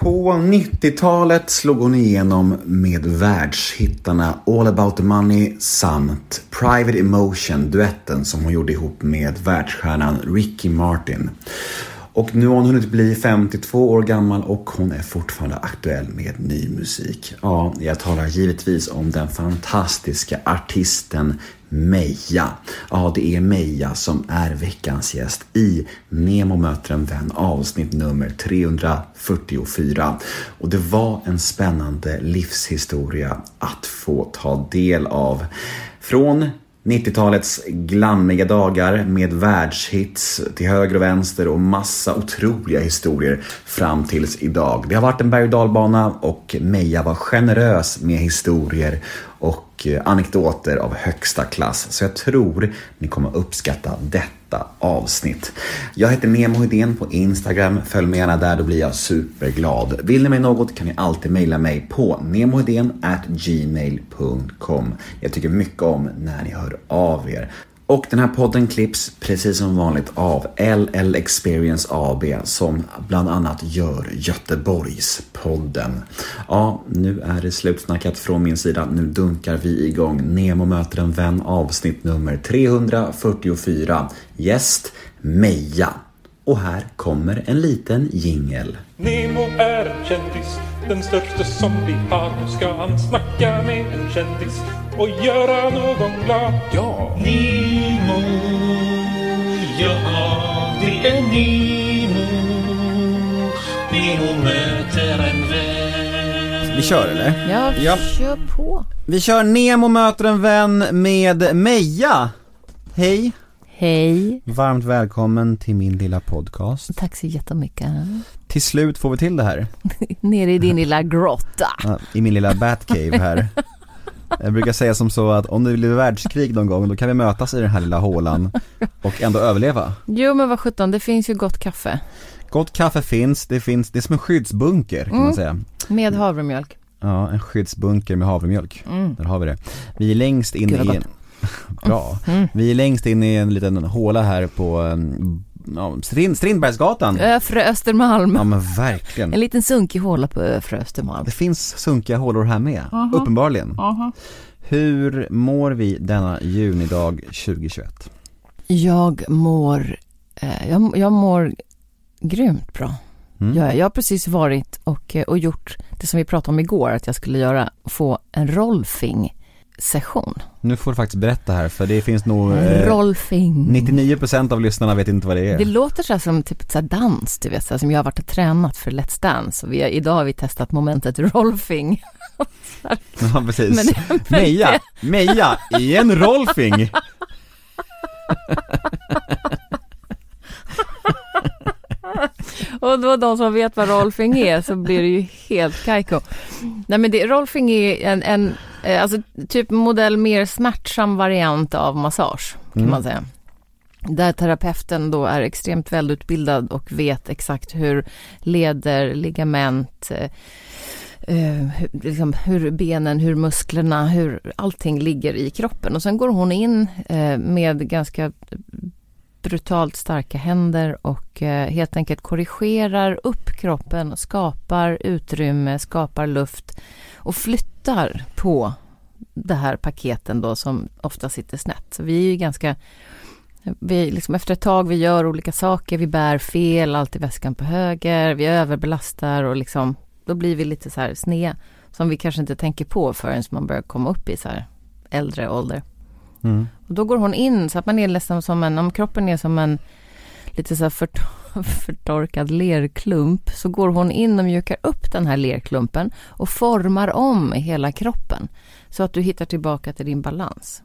På 90-talet slog hon igenom med världshittarna All about the money samt Private Emotion, duetten som hon gjorde ihop med världsstjärnan Ricky Martin. Och nu har hon hunnit bli 52 år gammal och hon är fortfarande aktuell med ny musik. Ja, jag talar givetvis om den fantastiska artisten Meja. Ja, det är Meja som är veckans gäst i Nemo möter en vän avsnitt nummer 344. Och det var en spännande livshistoria att få ta del av. Från 90-talets glammiga dagar med världshits till höger och vänster och massa otroliga historier fram tills idag. Det har varit en berg och dalbana och Meja var generös med historier och och eh, anekdoter av högsta klass. Så jag tror ni kommer uppskatta detta avsnitt. Jag heter Nemo Hedén på Instagram. Följ mig gärna där, då blir jag superglad. Vill ni mig något kan ni alltid mejla mig på gmail.com. Jag tycker mycket om när ni hör av er. Och den här podden klipps precis som vanligt av LL Experience AB som bland annat gör Göteborgspodden. Ja, nu är det slutsnackat från min sida. Nu dunkar vi igång Nemo möter en vän avsnitt nummer 344. Gäst Meja. Och här kommer en liten jingel. Nemo är en kändis, den största som vi har. Nu ska han snacka med en kändis och göra någon glad. Ja! Nemo, ja det är Nemo. Nemo möter en vän. Vi kör eller? Ja, Ja. kör på. Vi kör Nemo möter en vän med Meja. Hej! Hej. Varmt välkommen till min lilla podcast. Tack så jättemycket. Till slut får vi till det här. Nere i din lilla grotta. I min lilla Batcave här. Jag brukar säga som så att om det blir världskrig någon gång då kan vi mötas i den här lilla hålan och ändå överleva. Jo men vad sjutton, det finns ju gott kaffe. Gott kaffe finns, det finns, det är som en skyddsbunker kan man Mm. säga. Med havremjölk. Ja, en skyddsbunker med havremjölk. Mm. Där har vi det. Vi är längst in i en... Bra. Mm. Vi är längst in i en liten håla här på um, ja, Strind, Strindbergsgatan. Öfre Östermalm. Ja men verkligen. En liten sunkig håla på Öfre Östermalm. Det finns sunkiga hålor här med, uppenbarligen. Hur mår vi denna junidag 2021? Jag mår, eh, jag, jag mår grymt bra. Mm. Jag, jag har precis varit och, eh, och gjort det som vi pratade om igår att jag skulle göra, få en rolfing session. Nu får du faktiskt berätta här för det finns nog eh, Rolfing. 99% av lyssnarna vet inte vad det är. Det låter så som typ så dans, du vet, så som jag har varit och tränat för Let's Dance. Och vi har, idag har vi testat momentet rolfing. Ja precis. Men Meja, Meja i en rolfing. Och då de som vet vad rolfing är så blir det ju helt kajko. Nej men det, rolfing är en, en eh, alltså typ modell mer smärtsam variant av massage kan Mm. man säga. Där terapeuten då är extremt välutbildad och vet exakt hur leder, ligament, eh, hur, liksom, hur benen, hur musklerna, hur allting ligger i kroppen. Och sen går hon in eh, med ganska brutalt starka händer och eh, helt enkelt korrigerar upp kroppen, skapar utrymme, skapar luft och flyttar på det här paketen då som ofta sitter snett. Så vi är ju ganska, vi liksom efter ett tag vi gör olika saker, vi bär fel, alltid väskan på höger, vi överbelastar och liksom då blir vi lite så här sned som vi kanske inte tänker på förrän man börjar komma upp i så här äldre ålder. Mm. Och då går hon in så att man är nästan som en, om kroppen är som en lite så här fört, förtorkad lerklump så går hon in och mjukar upp den här lerklumpen och formar om hela kroppen så att du hittar tillbaka till din balans.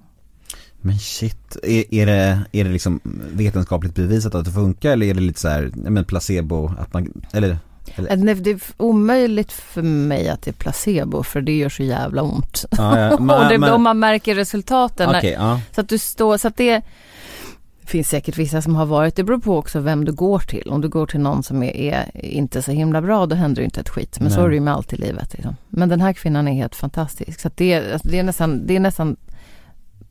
Men shit, är, är, det, är det liksom vetenskapligt bevisat att det funkar eller är det lite så här, men placebo, att man, eller? Nej, Det är omöjligt för mig att det är placebo för det gör så jävla ont. Ja, ja, men- och det, men- man märker resultaten. Okej, ja. Så att du står, så att det det finns säkert vissa som har varit, det beror på också vem du går till. Om du går till någon som är, är inte så himla bra, då händer det inte ett skit. Men så Nej. är det ju med allt i livet. Liksom. Men den här kvinnan är helt fantastisk. Så att det, alltså det är nästan, det är nästan,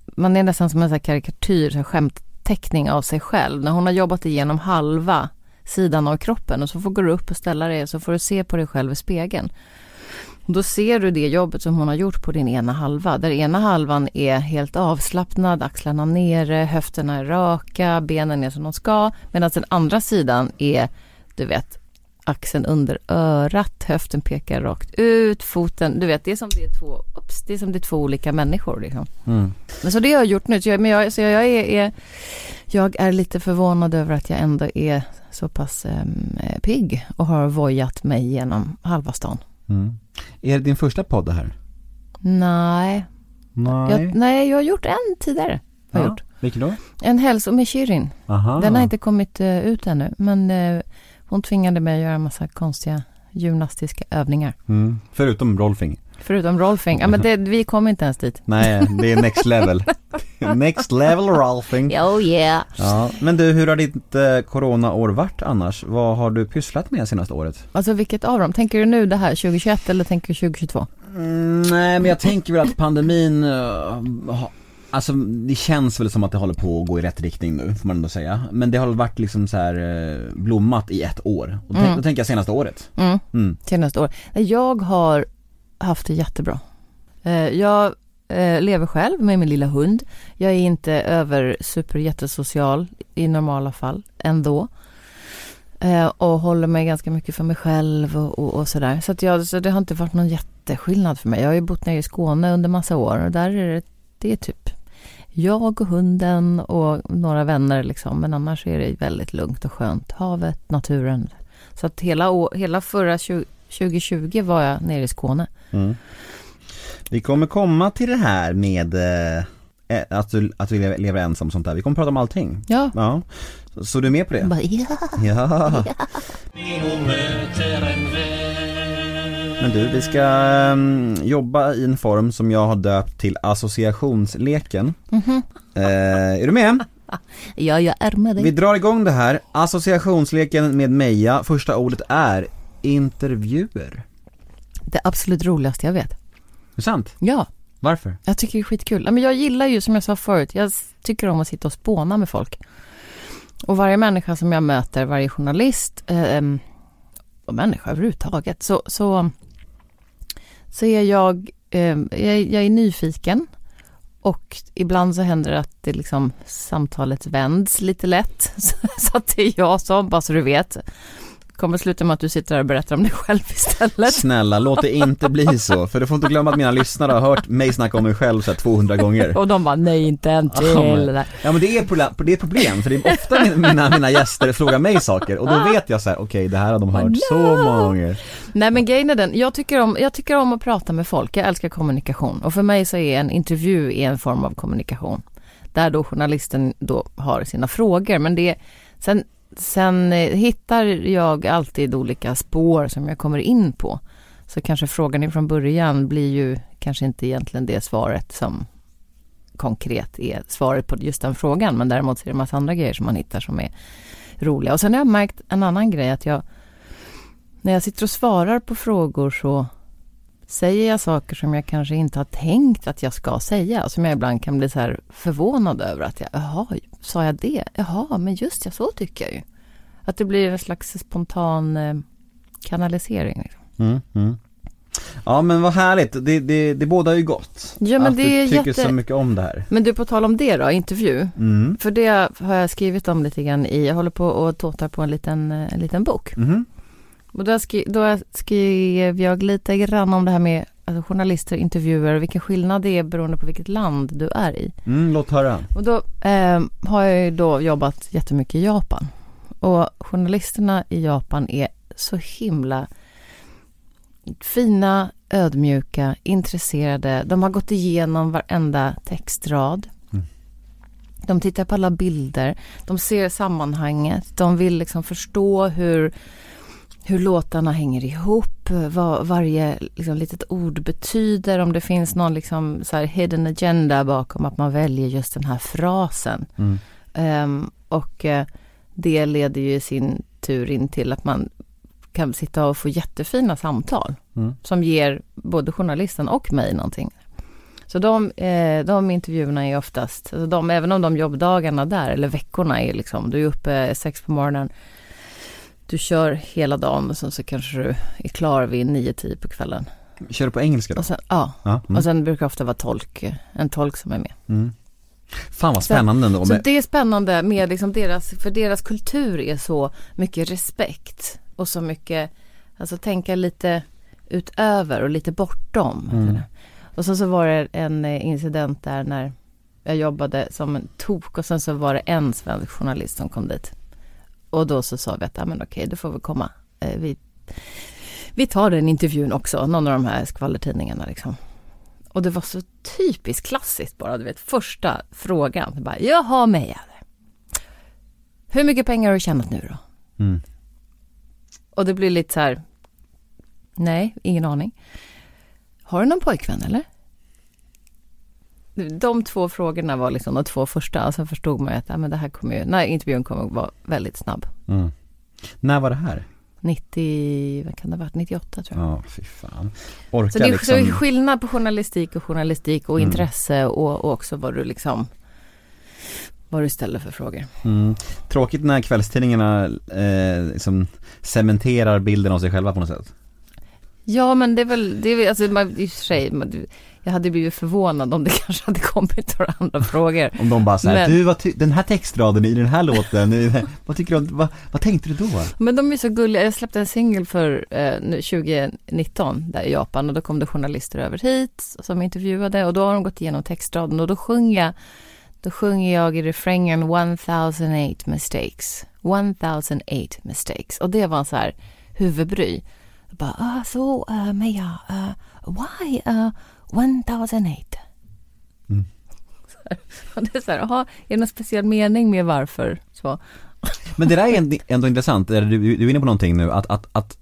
man är nästan som en sån här karikatyr, så här skämtteckning av sig själv. När hon har jobbat igenom halva sidan av kroppen och så får går du upp och ställa dig så får du se på dig själv i spegeln. Då ser du det jobbet som hon har gjort på din ena halva. Där ena halvan är helt avslappnad, axlarna nere, höfterna är raka, benen är som de ska. Medan den andra sidan är, du vet, axeln under örat, höften pekar rakt ut, foten, du vet, det är som det är två, ups, det är som det är två olika människor liksom. Mm. Men så det har jag gjort nu, så jag, men jag, så jag, är, är, jag är lite förvånad över att jag ändå är så pass um, pigg och har vojat mig genom halva stan. Mm. Är det din första podd det här? Nej, Nej. jag, nej, jag har gjort en tidigare. Har ja. gjort. Vilken då? En hälso med Shirin. Aha. Den har inte kommit eh, ut ännu, men eh, hon tvingade mig att göra en massa konstiga gymnastiska övningar. Mm. Förutom rolfing. Förutom rolfing. Ja, men det, vi kom inte ens dit. Nej, det är next level. next level rolfing. Oh yeah. Ja, men du, hur har ditt eh, coronaår varit annars? Vad har du pysslat med senaste året? Alltså vilket av dem? Tänker du nu det här 2021 eller tänker du 2022? Mm, nej, men jag tänker väl att pandemin, uh, alltså det känns väl som att det håller på att gå i rätt riktning nu, får man ändå säga. Men det har varit liksom så här uh, blommat i ett år. Och Mm. då tänker jag senaste året. Mm. Mm. Senaste år. Nej, Jag har haft det jättebra. Eh, jag eh, lever själv med min lilla hund. Jag är inte över super jättesocial i normala fall ändå. Eh, och håller mig ganska mycket för mig själv och, och, och sådär. Så, att jag, så det har inte varit någon jätteskillnad för mig. Jag har ju bott nere i Skåne under massa år och där är det, det är typ jag och hunden och några vänner liksom. Men annars är det väldigt lugnt och skönt. Havet, naturen. Så att hela, hela förra 20, 2020 var jag nere i Skåne. Mm. Vi kommer komma till det här med eh, eh, att, du, att du lever, ensam och sånt där. Vi kommer prata om allting. Ja. Ja. Så, så du är med på det? Bara, ja. Ja. Vän. Men du, vi ska mm, jobba i en form som jag har döpt till associationsleken. Eh, är du med? ja, jag är med dig. Vi drar igång det här. Associationsleken med Meja. Första ordet är intervjuer. Det absolut roligaste jag vet. Är det sant? Ja, Varför? jag tycker det är skitkul. Men jag gillar ju, som jag sa förut, jag tycker om att sitta och spåna med folk. Och varje människa som jag möter, varje journalist, eh, och människa överhuvudtaget, så, så, så är jag, eh, jag, jag är nyfiken. Och ibland så händer det att det liksom samtalet vänds lite lätt. Så, så att det är jag som, bara så du vet, kommer sluta med att du sitter här och berättar om dig själv istället. Snälla, låt det inte bli så. För du får inte glömma att mina lyssnare har hört mig snacka om mig själv så här 200 gånger. Och de bara, nej inte en till. Ja, men- Ja men det är, problem, det är ett problem, för det är ofta min- mina, mina gäster frågar mig saker och då vet jag så här: okej det här har de hört så många gånger. Nej men grejen är den, jag tycker, om, jag tycker om att prata med folk, jag älskar kommunikation. Och för mig så är en intervju en form av kommunikation. Där då journalisten då har sina frågor. Men det, sen, sen eh, hittar jag alltid olika spår som jag kommer in på. Så kanske frågan ifrån början blir ju kanske inte egentligen det svaret som konkret är svaret på just den frågan. Men däremot så är det en massa andra grejer som man hittar som är roliga. Och sen har jag märkt en annan grej att jag när jag sitter och svarar på frågor så säger jag saker som jag kanske inte har tänkt att jag ska säga. Som jag ibland kan bli så här förvånad över att jag, jaha, sa jag det? Jaha, men just ja, så tycker jag ju. Att det blir en slags spontan eh, kanalisering. Liksom. Mm, mm. Ja men vad härligt, det, det, det båda ju gott. Ja, men att det du tycker jätte- så mycket om det här. Men du, på tal om det då, intervju. Mm. För det har jag skrivit om lite grann i, jag håller på och tåtar på en liten, eh, en liten bok. Mhm. Och då, skri, då skrev jag lite grann om det här med alltså, journalister, intervjuer, vilken skillnad det är beroende på vilket land du är i. Mm, låt höra. Och då eh, har jag ju då jobbat jättemycket i Japan. Och journalisterna i Japan är så himla fina, ödmjuka, intresserade. De har gått igenom varenda textrad. Mm. De tittar på alla bilder. De ser sammanhanget. De vill liksom förstå hur, hur låtarna hänger ihop. Vad varje liksom, litet ord betyder. Om det finns någon liksom, så här hidden agenda bakom att man väljer just den här frasen. Mm. Ehm, och eh, det leder ju i sin tur in till att man kan sitta och få jättefina samtal Mm. som ger både journalisten och mig någonting. Så de, eh, de intervjuerna är oftast, alltså de, även om de jobbdagarna där eller veckorna är liksom, du är uppe sex på morgonen du kör hela dagen och sen så kanske du är klar vid 9-10 på kvällen. Kör du på engelska då? Och sen, ja, Ja. Mm. och sen brukar det ofta vara tolk, en tolk som är med. Mm. Fan vad spännande ändå. Så det är spännande med liksom deras, för deras kultur är så mycket respekt och så mycket, alltså tänka lite utöver och lite bortom. Mm. Och så, så var det en eh, incident där när jag jobbade som en tok och sen så var det en svensk journalist som kom dit. Och då så sa vi att, ja men okej, det får vi komma. Eh, Vi, vi tar den intervjun också, någon av de här skvallertidningarna liksom. Och det var så typiskt klassiskt bara, du vet, första frågan. Bara, Jaha, Mejade. Hur mycket pengar har du tjänat nu då? mm. Och det blir lite så här, nej, ingen aning. Har du någon pojkvän eller? De två frågorna var liksom de två första, och sen förstod man ju att ja, men det här kommer ju, nej, intervjun kommer att vara väldigt snabb. Mm. När var det här? 90, vad kan det ha varit, 98 tror jag. Ja, fy fan. Orkar Så det är, liksom... skillnad på journalistik och journalistik och Mm. intresse och, och också vad du liksom, vad du ställer för frågor. Mm. Tråkigt när kvällstidningarna eh, liksom cementerar bilden av sig själva på något sätt. Ja men det är väl, det är alltså man, i och för sig, man, jag hade blivit förvånad om det kanske hade kommit några andra frågor. Om de bara Men- du vad den här textraden i den här låten, vad tycker du vad, vad tänkte du då? Men de är så gulliga, jag släppte en singel för eh, nu 2019 där i Japan och då kom det journalister över hit som intervjuade och då har de gått igenom textraden och då sjunger jag, då sjunger jag i refrängen 1008 mistakes, 1008 mistakes och det var så här huvudbry. Jag bara, ah, så uh, Meja, uh, why uh, 1008? Mm. Och det är så här, aha, är det någon speciell mening med varför? Så. Men det där är ändå- intressant, du, du är inne på någonting nu, att, att, att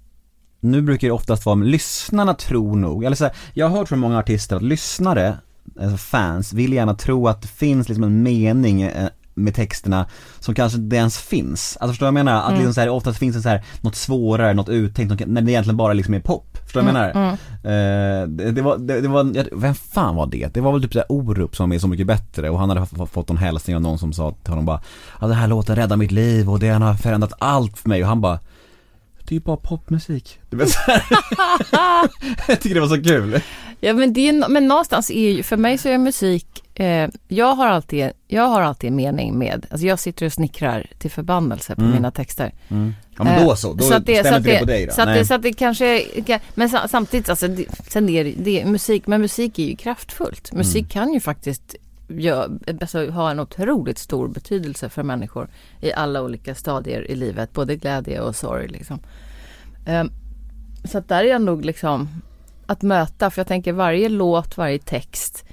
nu brukar det oftast vara, lyssnarna tror nog, eller så här, jag har hört från många artister att lyssnare, alltså fans, vill gärna tro att det finns liksom en mening eh, med texterna som kanske inte ens finns. Alltså förstår du vad jag menar? Att liksom så här, oftast finns det så här, något svårare, något uttänkt, när det egentligen bara liksom är pop. Förstår du vad jag menar? Eh, det, det var, det, det var, vem fan var det? Det var väl typ såhär Orup som är Så Mycket Bättre och han hade fått en hälsning av någon som sa till honom bara Ja den här låten räddar mitt liv och den har förändrat allt för mig och han bara Det är ju bara popmusik. Jag tycker det var så kul. Ja men det är, men någonstans är ju, för mig så är musik, eh, jag har alltid, jag har alltid en mening med, alltså jag sitter och snickrar till förbannelse på Mm. mina texter. Ja men då så, då så det, stämmer så inte det det, på dig då? Så det, så det kanske, men sa- samtidigt alltså, det, sen är det, musik, men musik är ju kraftfullt. Musik kan ju faktiskt gö- alltså, ha en otroligt stor betydelse för människor i alla olika stadier i livet, både glädje och sorg liksom. Ehm, så att där är jag nog liksom att möta, för jag tänker varje låt, varje text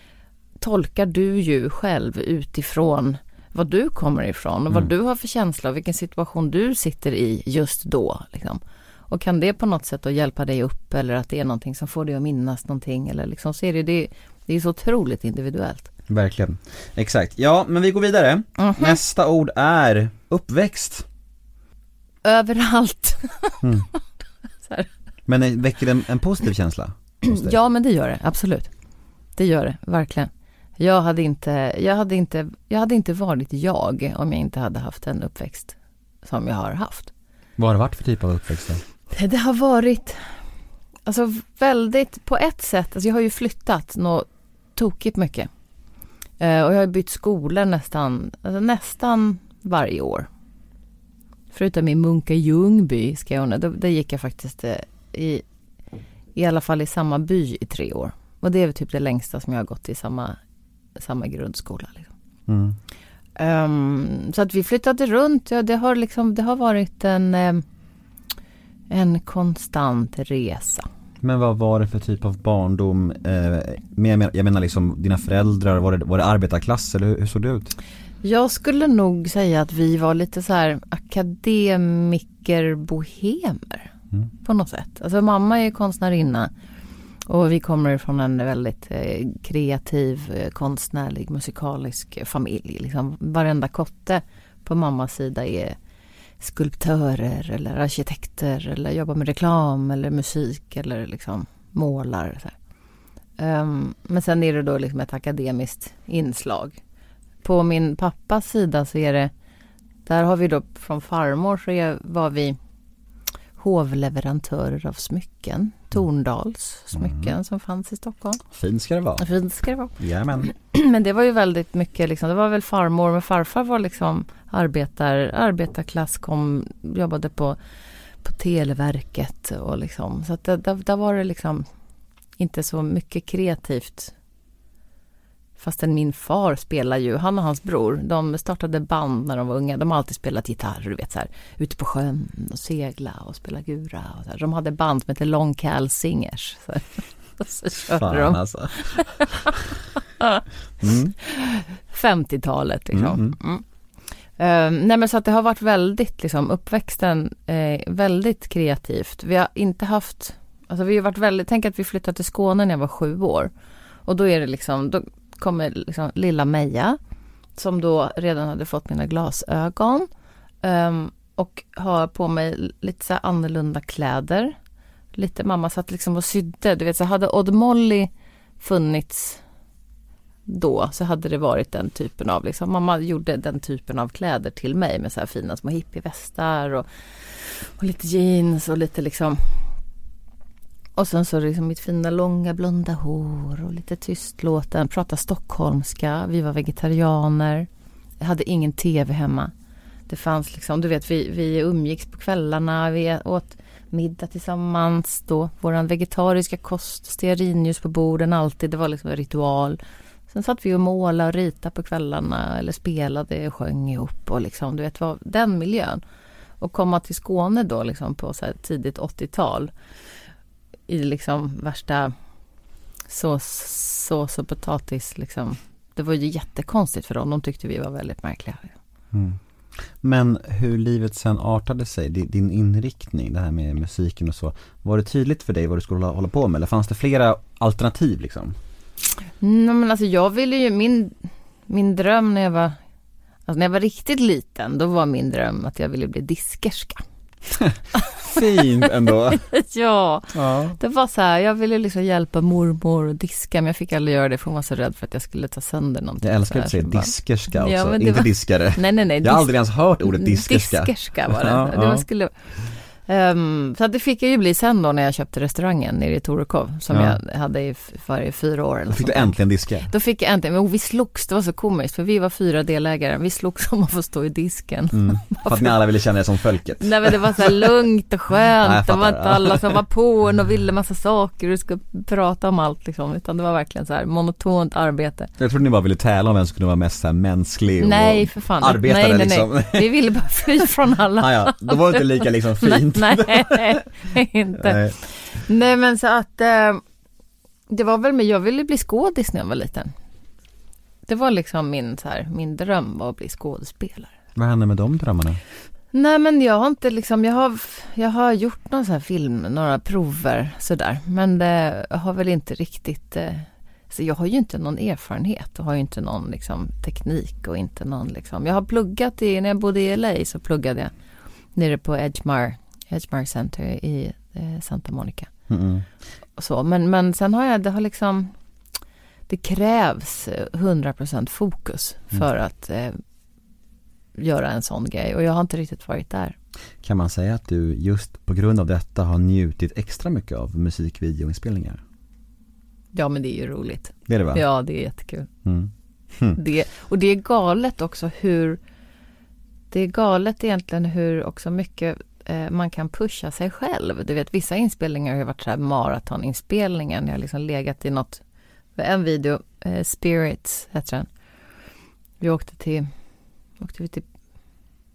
tolkar du ju själv utifrån vad du kommer ifrån och vad Mm. du har för känsla och vilken situation du sitter i just då. Liksom. Och kan det på något sätt då hjälpa dig upp eller att det är någonting som får dig att minnas någonting eller liksom så är det, det, det är så otroligt individuellt. Verkligen. Exakt. Ja, men vi går vidare. Mhm. Nästa ord är uppväxt. Överallt. Mm. Men väcker det en, en positiv känsla? Ja men det gör det, absolut. Det gör det, verkligen. Jag hade inte, jag hade inte, jag hade inte varit jag om jag inte hade haft en uppväxt som jag har haft. Vad har det varit för typ av uppväxt då? Det har varit, alltså väldigt, på ett sätt, alltså jag har ju flyttat något tokigt mycket. Eh, och jag har bytt skolor nästan, alltså nästan varje år. Förutom i Munka Ljungby, Skåne, då, där gick jag faktiskt eh, i, i alla fall i samma by i tre år. Och det är väl typ det längsta som jag har gått i samma, samma grundskola. Liksom. Mm. Ehm, så att vi flyttade runt, ja, det har liksom, det har varit en, ehm, en konstant resa. Men vad var det för typ av barndom? Eh, men jag, menar, jag menar liksom dina föräldrar, var det, var det arbetarklass eller hur, hur såg det ut? Jag skulle nog säga att vi var lite så här akademiker-bohemer Mm. på något sätt. Alltså mamma är konstnärinna och vi kommer från en väldigt eh, kreativ, eh, konstnärlig, musikalisk eh, familj. Liksom varenda kotte på mammas sida är skulptörer eller arkitekter eller jobbar med reklam eller musik eller liksom målar. Så här. Ehm, men sen är det då liksom ett akademiskt inslag. På min pappas sida så är det, där har vi då från farmor så är, var vi hovleverantörer av smycken. Torndals smycken som fanns i Stockholm. Fint ska det vara. Fint ska det vara. Jajamän. Men det var ju väldigt mycket liksom, det var väl farmor, men farfar var liksom arbetar, arbetarklass, kom, jobbade på, på Televerket och liksom, så att där, där var det liksom inte så mycket kreativt. Fastän min far spelar ju, han och hans bror, de startade band när de var unga. De har alltid spelat gitarr, du vet så här, ute på sjön och segla och spela gura. Och så här. De hade band som hette Long Cal Singers. Så, och så körde Fan de alltså. Mm. 50-talet liksom. Mm. Eh, nej men så att det har varit väldigt, liksom uppväxten, eh, väldigt kreativt. Vi har inte haft, alltså vi har varit väldigt, tänk att vi flyttade till Skåne när jag var sju år. Och då är det liksom, då kommer liksom lilla Meja, som då redan hade fått mina glasögon. um, och har på mig lite så annorlunda kläder. Lite, mamma satt liksom och sydde, du vet så hade Odd Molly funnits då så hade det varit den typen av, liksom, mamma gjorde den typen av kläder till mig med så här fina små hippievästar och, och lite jeans och lite liksom och sen så liksom mitt fina långa blonda hår och lite tystlåten, prata stockholmska, vi var vegetarianer, jag hade ingen tv hemma. Det fanns liksom, du vet vi, vi umgicks på kvällarna, vi åt middag tillsammans då, våran vegetariska kost, stearinljus på borden alltid, det var liksom en ritual. Sen satt vi och målade och ritade på kvällarna eller spelade och sjöng ihop och liksom, du vet, var den miljön. Och komma till Skåne då liksom på så här tidigt 80-tal i liksom värsta sås, sås och potatis liksom. Det var ju jättekonstigt för dem, de tyckte vi var väldigt märkliga. Mm. Men hur livet sen artade sig, di- din inriktning, det här med musiken och så. Var det tydligt för dig vad du skulle hålla, hålla på med eller fanns det flera alternativ liksom? Nej men alltså jag ville ju, min, min dröm när jag var, alltså när jag var riktigt liten, då var min dröm att jag ville bli diskerska. Fint ändå. ja, ja. det var så här, jag ville liksom hjälpa mormor att diska, men jag fick aldrig göra det för hon var så rädd för att jag skulle ta sönder någonting. Jag älskar att säga diskerska också, Ja, inte var- diskare. Nej, nej, nej. Jag har aldrig ens hört ordet diskerska. Diskerska var det. Ja, det var skulle, Ehm, så det fick jag ju bli sen då när jag köpte restaurangen nere i Torekov som Ja. jag hade i, i fyra år. Eller Då fick du äntligen diska. Då fick jag äntligen, men vi slogs, det var så komiskt för vi var fyra delägare, vi slogs om att få stå i disken. Mm. För att ni alla ville känna er som folket. Nej men det var så här lugnt och Ja, skönt, jag det var inte ja. alla som var på en och ville massa saker och skulle prata om allt liksom, utan det var verkligen så här monotont arbete. Jag trodde ni bara ville tävla om vem som kunde vara mest så här mänsklig och Nej för fan, arbetare nej, nej, liksom. nej. Vi ville bara fly från alla. ah, ja, då var det inte lika liksom fint. Nej, inte. Nej. Nej men så att eh, det var väl med, jag ville bli skådis när jag var liten. Det var liksom min, så här, min dröm var att bli skådespelare. Vad hände med de drömmarna? Nej men jag har inte liksom, jag har, jag har gjort någon sån här film, några prover sådär. Men det har väl inte riktigt, eh, så jag har ju inte någon erfarenhet och har ju inte någon liksom teknik och inte någon liksom. Jag har pluggat i, när jag bodde i LA så pluggade jag nere på Edgemar, Edgemar Center i eh, Santa Monica. Mm-mm. och så. Men, men sen har jag, det har liksom, det krävs eh, 100% fokus för att eh, göra en sån grej och jag har inte riktigt varit där. Kan man säga att du just på grund av detta har njutit extra mycket av musikvideoinspelningar? Ja men det är ju roligt. Det är det va? Ja det är jättekul. Mm. Det, och det är galet också hur, det är galet egentligen hur också mycket eh, man kan pusha sig själv. Du vet vissa inspelningar har ju varit så här maratoninspelningar. Jag har liksom legat i något, en video, eh, Spirits heter den. Vi åkte till, åkte vi till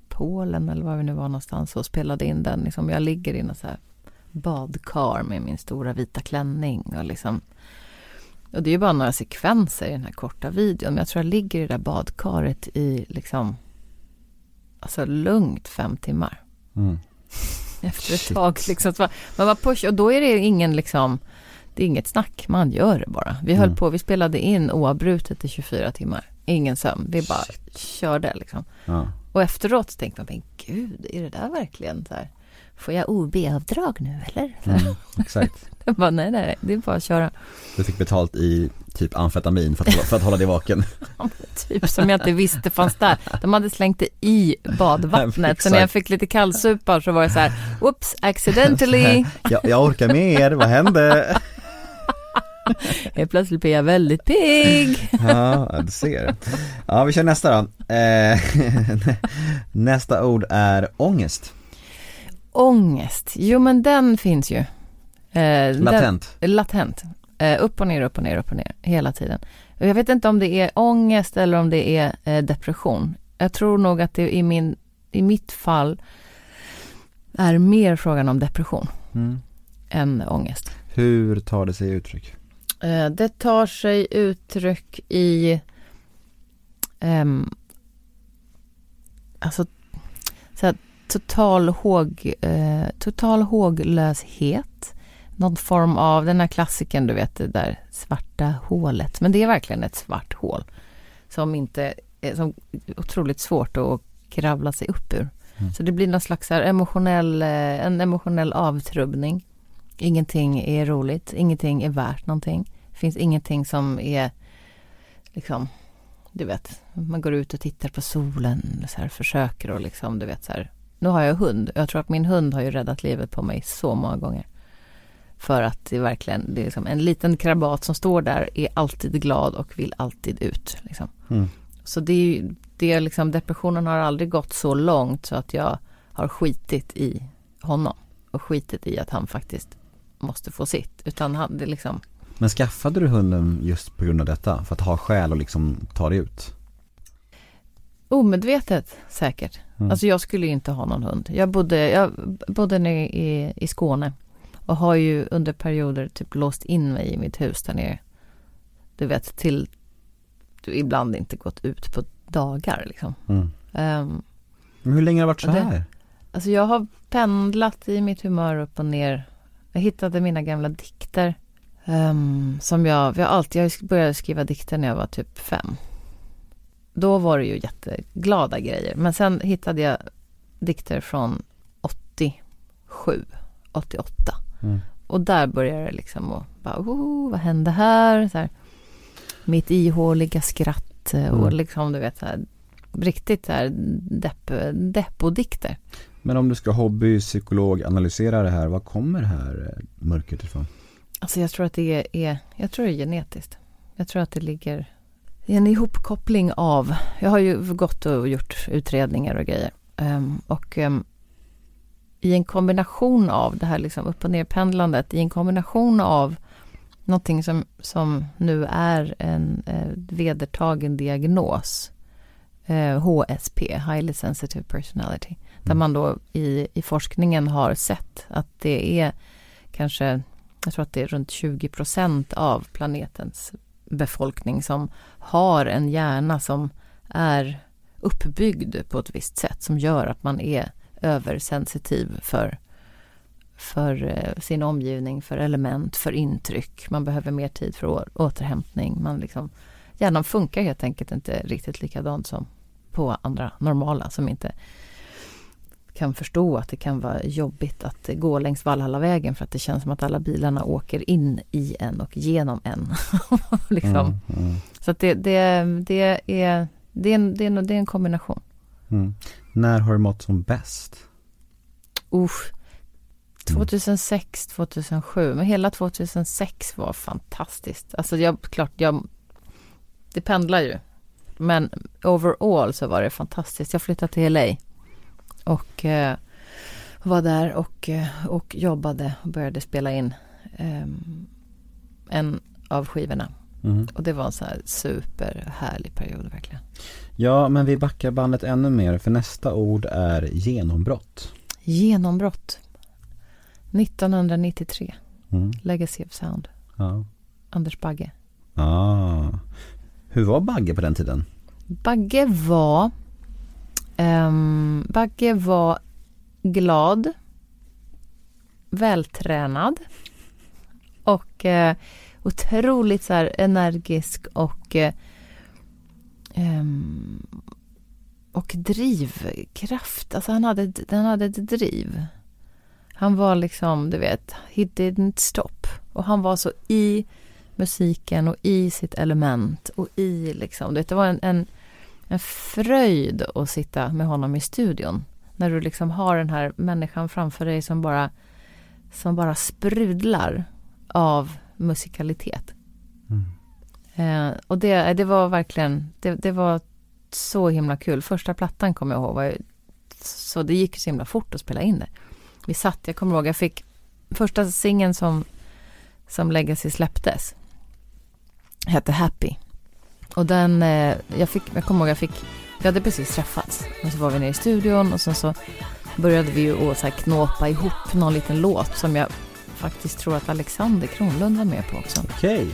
Polen eller var vi nu var någonstans och spelade in den. Liksom, jag ligger i något så här badkar med min stora vita klänning och liksom och det är ju bara några sekvenser i den här korta videon. Men jag tror jag ligger i det där badkaret i liksom Alltså lugnt fem timmar. Mm. Efter ett Shit. tag liksom. Man bara push och då är det ingen liksom Det är inget snack, man gör det bara. Vi höll Mm. på, vi spelade in oavbrutet i 24 timmar. Ingen sömn, vi bara körde liksom. Ja. Och efteråt tänkte man, men gud, är det där verkligen så här? Får jag OB-avdrag nu eller? Mm. Exakt. Jag bara, nej, nej, det är bara att köra. Du fick betalt i typ amfetamin för att, hålla- för att hålla dig vaken. Typ som jag inte visste fanns där. De hade slängt det i badvattnet. Så när jag fick lite kallsupar så var det så här, whoops, accidentally. jag, jag orkar mer, vad hände? Helt plötsligt blir jag väldigt pigg. Ja, du ser. Ja, vi kör nästa då. Eh, nästa ord är ångest. Ångest, jo men den finns ju. Eh, Latent. Den, latent. Eh, upp och ner, upp och ner, upp och ner, hela tiden. Jag vet inte om det är ångest eller om det är eh, depression. Jag tror nog att det i, min, i mitt fall är mer frågan om depression Mm. än ångest. Hur tar det sig uttryck? Eh, Det tar sig uttryck i ehm, alltså så här, total, håg, eh, total håglöshet. Någon form av den här klassiken, du vet det där svarta hålet. Men det är verkligen ett svart hål som inte är som är otroligt svårt att kravla sig upp ur. Så det blir någon slags emotionell, eh, en emotionell avtrubbning. Ingenting är roligt, ingenting är värt någonting. Det finns ingenting som är liksom, du vet, man går ut och tittar på solen, så här, försöker och liksom, du vet så här. Nu har jag hund, jag tror att min hund har ju räddat livet på mig så många gånger. För att det är verkligen, det är liksom en liten krabat som står där, är alltid glad och vill alltid ut. Liksom. Mm. Så det är ju, det är liksom, depressionen har aldrig gått så långt så att jag har skitit i honom. Och skitit i att han faktiskt måste få sitt. Utan han, det liksom, Men skaffade du hunden just på grund av detta? För att ha skäl och liksom ta dig ut? Omedvetet säkert. Mm. Alltså jag skulle ju inte ha någon hund. Jag bodde, jag bodde nere i, i Skåne och har ju under perioder typ låst in mig i mitt hus där nere. Du vet till du ibland inte gått ut på dagar liksom. Mm. Ehm, Men hur länge har det varit så det- här? alltså jag har pendlat i mitt humör upp och ner. Jag hittade mina gamla dikter. ehm, som jag, jag alltid, jag började skriva dikter när jag var typ fem. Då var det ju jätteglada grejer. Men sen hittade jag dikter från 87, 88. Mm. Och där började det liksom att bara, oh, vad hände här? Så här mitt ihåliga skratt och Mm. liksom du vet så här, riktigt så här depp, deppodikter. Men om du ska hobby, psykolog, analysera det här, var kommer det här eh, mörkret ifrån? Alltså jag tror att det är, jag tror det är genetiskt. Jag tror att det ligger en ihopkoppling av, jag har ju gått och gjort utredningar och grejer. Ehm, och ehm, i en kombination av det här liksom upp och ner pendlandet, i en kombination av någonting som, som nu är en eh, vedertagen diagnos, eh, HSP, Highly Sensitive Personality, där man då i, i forskningen har sett att det är kanske jag tror att det är runt 20 procent av planetens befolkning som har en hjärna som är uppbyggd på ett visst sätt som gör att man är översensitiv för, för eh, sin omgivning, för element, för intryck. Man behöver mer tid för återhämtning. Man liksom, hjärnan funkar helt enkelt inte riktigt likadant som på andra normala som inte kan förstå att det kan vara jobbigt att gå längs Valhallavägen för att det känns som att alla bilarna åker in i en och genom en. liksom. Mm, mm, Så att det, det, det, är, det, är en, det, är en, det är en kombination. mm. När har du mått som bäst? Usch. 2006, 2007, men hela 2006 var fantastiskt. Alltså jag, klart, jag, det pendlar ju. Men overall så var det fantastiskt. Jag flyttade till LA och eh, var där och, eh, och jobbade och började spela in eh, en av skivorna. Mm. Och det var en så här superhärlig period verkligen. Ja, men vi backar bandet ännu mer för nästa ord är genombrott. Genombrott. 1993, Mm. Legacy of Sound, Ja. Anders Bagge. Ah. Hur var Bagge på den tiden? Bagge var Um, Bagge var glad, vältränad och uh, otroligt så här energisk och uh, um, och drivkraft. Alltså han hade, ett- han hade ett driv. Han var liksom, du vet, he didn't stop. Och han var så i musiken och i sitt element och i liksom, du vet, det var en, en, en fröjd att sitta med honom i studion. När du liksom har den här människan framför dig som bara, som bara sprudlar av musikalitet. Eh, och det, det var verkligen, det, det var så himla kul. Första plattan kommer jag ihåg var så det gick så himla fort att spela in det. Vi satt, jag kommer ihåg, jag fick första singeln som, som Legacy släpptes hette Happy. Och den, eh, jag fick, jag kommer ihåg jag fick, vi hade precis träffats. Och så var vi nere i studion och sen så började vi ju att så här knåpa ihop någon liten låt som jag faktiskt tror att Alexander Kronlund var med på också. Okej,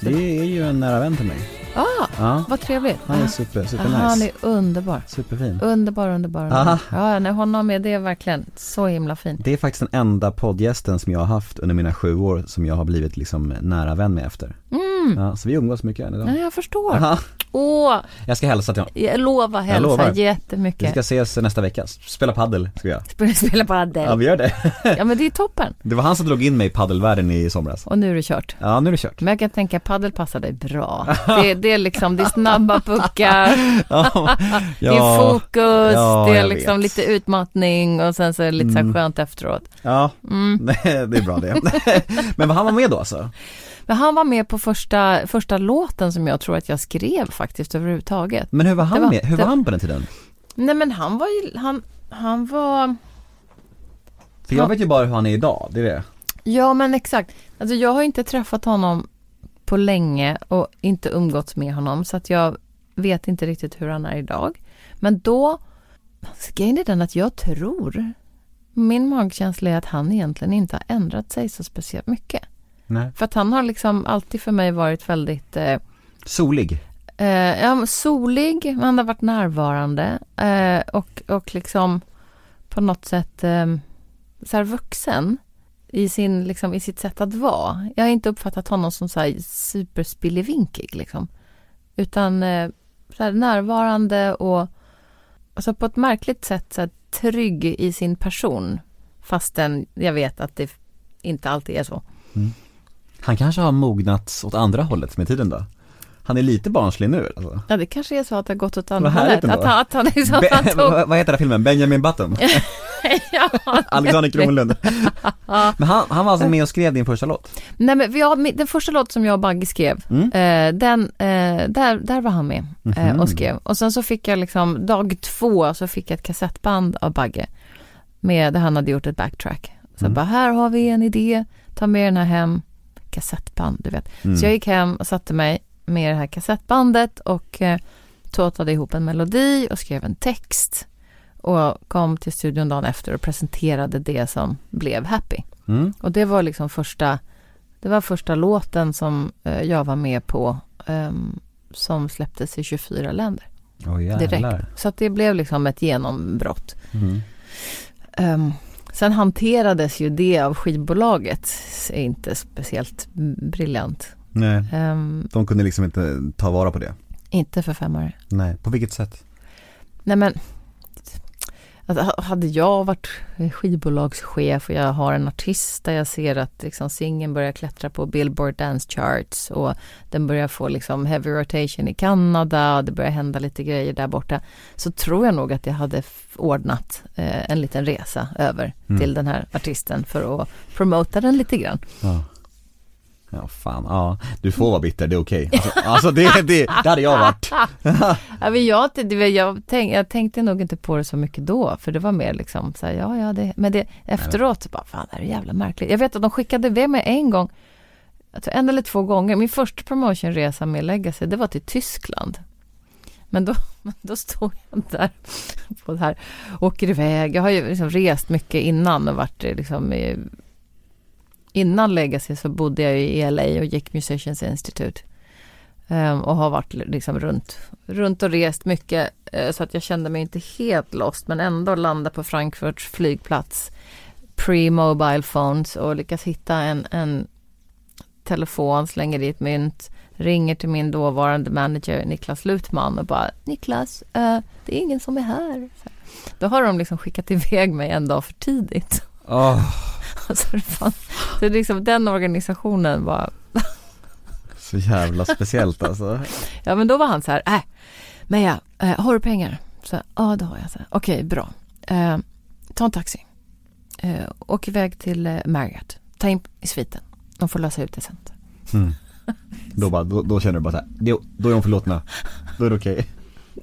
det är ju en nära vän till mig. Ah, Ja, vad trevligt. han är super, super Ah, han nice. är underbar. Superfin. Underbar, underbar. Aha. underbar. Ja, nej, honom är det verkligen så himla fint. Det är faktiskt den enda poddgästen som jag har haft under mina sju år som jag har blivit liksom nära vän med efter. Mm. Ja, så vi umgås mycket än idag. Ja, jag förstår. Aha. Åh, Jag ska hälsa till honom. jag lovar hälsa lovar. Vi jättemycket. ska ses nästa vecka, spela paddel ska vi göra. Spela, padel. Ja vi gör det. Ja, men det är toppen. Det var han som drog in mig i paddelvärlden i somras. Och nu är det kört. Ja nu är det kört. Men jag kan tänka padel passar dig bra. Det, det är liksom, det är snabba puckar, Ja, det är fokus, ja, det är liksom vet. lite utmattning och sen så är det lite så här Mm. skönt efteråt. Ja, Mm. det är bra det. Men han var med då alltså? Men han var med på första, första låten som jag tror att jag skrev faktiskt överhuvudtaget. Men hur var han Det var- med? Hur det- var han på den tiden? Nej men han var ju, han, han var, För jag Ja. vet ju bara hur han är idag, det är det. ja men exakt. Alltså jag har inte träffat honom på länge och inte umgåtts med honom så att jag vet inte riktigt hur han är idag. Men då, grejen är den att jag tror, min magkänsla är att han egentligen inte har ändrat sig så speciellt mycket. Nej. För att han har liksom alltid för mig varit väldigt eh, Solig. Eh, ja, solig, han har varit närvarande eh, och, och liksom på något sätt eh, så här vuxen i, sin, liksom, i sitt sätt att vara. Jag har inte uppfattat honom som så här superspillevinkig liksom. Utan eh, så här närvarande och alltså på ett märkligt sätt så här, trygg i sin person. Fastän jag vet att det inte alltid är så. Han kanske har mognats åt andra hållet med tiden då? Han är lite barnslig nu alltså. Ja, det kanske är så att det har gått åt andra hållet. Att ändå. han, att han, liksom, Be- han tog... vad vad heter den här filmen? Benjamin Button? ja, Alexander Kronlund. Men han, han var alltså med och skrev din första låt? Nej men mi- den första låt som jag och Bagge skrev, Mm. eh, den, eh, där, där var han med eh, Mhm. och skrev. Och sen så fick jag liksom, dag två så fick jag ett kassettband av Bagge. Med, där han hade gjort ett backtrack. Så Mm. bara, här har vi en idé, ta med den här hem. Kassettband, du vet. Mm. Så jag gick hem och satte mig med det här kassettbandet och eh, tåtade ihop en melodi och skrev en text. Och kom till studion dagen efter och presenterade det som blev Happy. Mm. Och det var liksom första, det var första låten som eh, jag var med på ehm, som släpptes i 24 länder jävlar. direkt. Så att det blev liksom ett genombrott. Mm. Ehm, sen hanterades ju det av skivbolaget, är inte speciellt briljant. Nej, Ehm, de kunde liksom inte ta vara på det. inte för fem öre. Nej, på vilket sätt? Nej men, alltså, hade jag varit skivbolagschef och jag har en artist där jag ser att liksom, singeln börjar klättra på Billboard Dance Charts och den börjar få liksom heavy rotation i Kanada och det börjar hända lite grejer där borta. Så tror jag nog att jag hade ordnat eh, en liten resa över Mm. till den här artisten för att promota den lite grann. Ja. Ja fan, ja. Du får vara bitter, det är okej. Alltså, alltså det, det, det hade jag varit. Ja, men jag, det, jag, tänk, jag tänkte nog inte på det så mycket då, för det var mer liksom så här, ja, ja, det, men det, efteråt så bara, fan, det här är jävla märkligt. Jag vet att de skickade iväg mig en gång, alltså en eller två gånger. Min första promotionresa med Legacy, det var till Tyskland. Men då, då stod jag där på det här, åker iväg. Jag har ju liksom rest mycket innan och varit eh, liksom i, Innan Legacy så bodde jag i LA och gick Musicians Institute. Um, och har varit liksom runt, runt och rest mycket. uh, så att jag kände mig inte helt lost men ändå landa på Frankfurts flygplats. Pre-mobile phones och lyckas hitta en, en telefon, slänger dit mynt. Ringer till min dåvarande manager Niklas Lutman och bara Niklas, uh, det är ingen som är här. Så, då har de liksom skickat iväg mig en dag för tidigt. Oh. Alltså, det fan, så liksom, den organisationen var Så jävla speciellt alltså. Ja men då var han så här, äh, Meja, äh, har du pengar? Så, ja det har jag. Så här, Okej, bra. Eh, ta en taxi. Eh, åk iväg till eh, Marriott. Ta in i sviten. De får lösa ut det sen. Mm. Då, bara, då, då känner du bara så här, då, då är hon förlåtna. Då är det okej.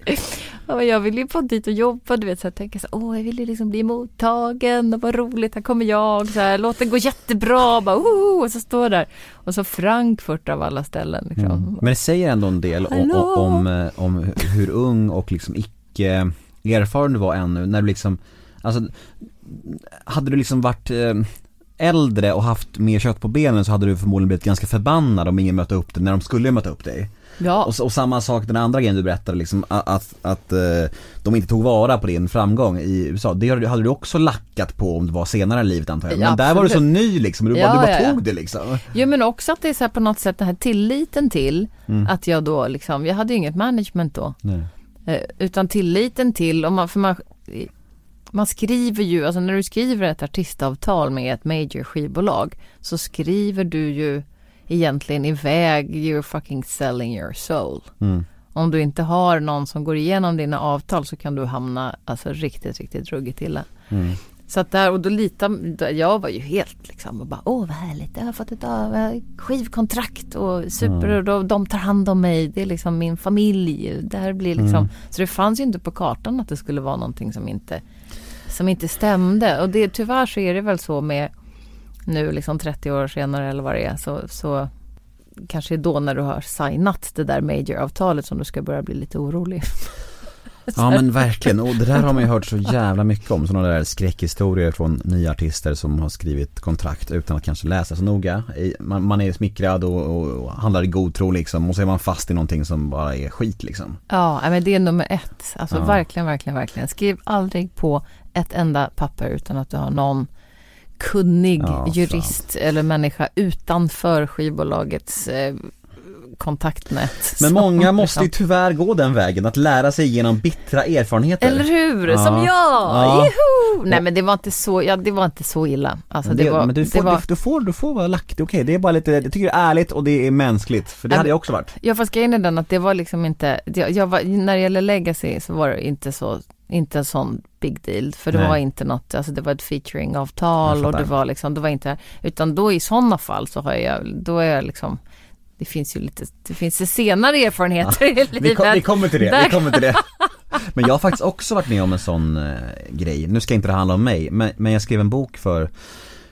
Ja, jag vill ju få dit och jobba, du vet, så jag tänker så här, åh, jag vill ju liksom bli mottagen och vad roligt, här kommer jag, så här, låt det gå jättebra, bara, oh, och så står där. Och så Frankfurt av alla ställen liksom. Mm. Men det säger ändå en del om, Hallå? om, eh, om hur ung och liksom icke erfaren du var ännu, när du liksom, alltså, hade du liksom varit eh, äldre och haft mer kött på benen så hade du förmodligen blivit ganska förbannad om ingen mötte upp dig när de skulle möta upp dig. Ja, Och, och samma sak den andra grejen du berättade liksom, att, att, att eh, de inte tog vara på din framgång i USA, det hade du också lackat på om det var senare i livet antar jag. Men Ja, där var du så ny liksom, du Ja, bara, du bara tog det liksom. Jo men också att det är så på något sätt den här tilliten till Mm. att jag då liksom, jag hade ju inget management då. Nej. Eh, utan tilliten till, om man, för man, man skriver ju, alltså när du skriver ett artistavtal med ett major skivbolag så skriver du ju egentligen iväg you're fucking selling your soul. Mm. Om du inte har någon som går igenom dina avtal så kan du hamna alltså riktigt, riktigt ruggigt illa. Mm. Så att där och då litar, jag var ju helt liksom och bara åh vad härligt, jag har fått ett av- har skivkontrakt och super och då, de tar hand om mig, det är liksom min familj. Det här blir liksom, så det fanns ju inte på kartan att det skulle vara någonting som inte, som inte stämde. Och det, tyvärr så är det väl så med nu liksom 30 år senare eller vad det är så, så kanske då när du har signat det där major-avtalet som du ska börja bli lite orolig. Ja men verkligen, och det där har man ju hört så jävla mycket om, sådana där skräckhistorier från nya artister som har skrivit kontrakt utan att kanske läsa så noga. Man, man är smickrad och, och, handlar i god tro liksom och så är man fast i någonting som bara är skit liksom. Ja, men det är nummer ett. Alltså Ja. verkligen, verkligen, verkligen. Skriv aldrig på ett enda papper utan att du har någon kunnig Ja, jurist eller människa utanför skivbolagets eh, kontaktnät. Men många måste ju tyvärr gå den vägen, att lära sig genom bittra erfarenheter. Eller hur? Ja. Som jag! Ja. Juhu! Nej men det var inte så, ja, det var inte så illa. Alltså Men det, var, men du får, det var, du, du, får, du får vara lack, det är okej, det är bara lite, jag tycker det är ärligt och det är mänskligt, för det hade jag också varit. Ja fast grejen är den att det var liksom inte, jag, jag var, när det gäller legacy så var det inte så, inte en sån big deal. För det Nej. var inte något, alltså det var ett featuring-avtal och det var liksom, det var inte, utan då i sådana fall så har jag, då är jag liksom, det finns ju lite, det finns ju senare erfarenheter i livet. Vi, kom, vi kommer till det, Där- vi kommer till det. Men jag har faktiskt också varit med om en sån eh, grej, nu ska inte det handla om mig, men, men jag skrev en bok för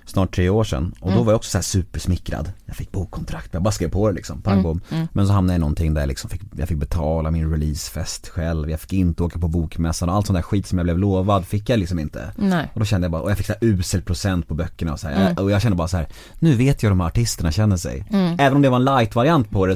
snart tre år sedan och Mm. då var jag också så här supersmickrad. Jag fick bokkontrakt, jag bara skrev på det liksom, pang Mm, bom. Men så hamnade jag i någonting där jag liksom fick, jag fick betala min releasefest själv, jag fick inte åka på bokmässan och allt sånt där skit som jag blev lovad fick jag liksom inte. Nej. Och då kände jag bara, och jag fick så här usel procent på böckerna och så här, Mm. och jag kände bara så här, nu vet jag hur de här artisterna känner sig. Även om det var en light-variant på det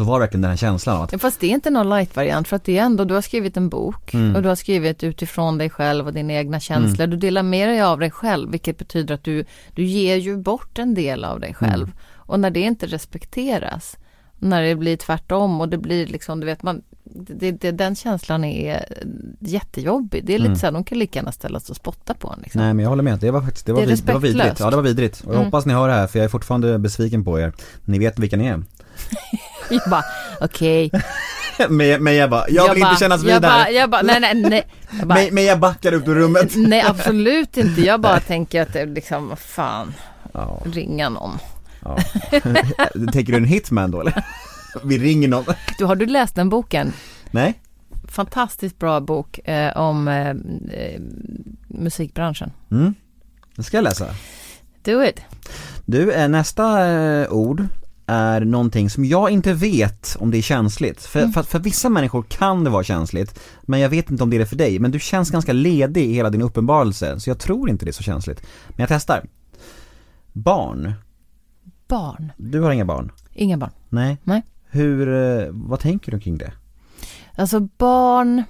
så var det verkligen den här känslan av att Ja, Fast det är inte någon light-variant för att det är ändå, du har skrivit en bok Mm. och du har skrivit utifrån dig själv och dina egna känslor. Du delar med dig av dig själv vilket betyder att du, du ger ju bort en del av dig själv. Mm. Och när det inte respekteras, när det blir tvärtom och det blir liksom, du vet man, det, det, den känslan är jättejobbig. Det är lite Mm. så här, de kan lika gärna ställa sig och spotta på en liksom. Nej men jag håller med, det var faktiskt, det var, Det vid, det var vidrigt. Ja det var vidrigt. Och jag Mm. hoppas ni hör det här för jag är fortfarande besviken på er. Ni vet vilka ni är. Jag bara, okej. men, men jag bara, jag vill bara, inte kännas jag vid bara, jag bara, nej nej nej. Jag bara, Men, men jag backar ut ur rummet. Nej absolut inte, jag bara tänker att det liksom, fan, Ja, ringa någon. ja. Tänker du en hitman då eller? Vi ringer någon. Du, har du läst den boken? Nej? Fantastiskt bra bok eh, om eh, eh, musikbranschen. Mm. Det ska jag läsa. Do it. Du, eh, nästa eh, ord är någonting som jag inte vet om det är känsligt. För, Mm. för, för vissa människor kan det vara känsligt, men jag vet inte om det är det för dig. Men du känns ganska ledig i hela din uppenbarelse, så jag tror inte det är så känsligt. Men jag testar. Barn. Barn. Du har inga barn? Inga barn. Nej. Nej. Hur, eh, vad tänker du kring det? Alltså barn,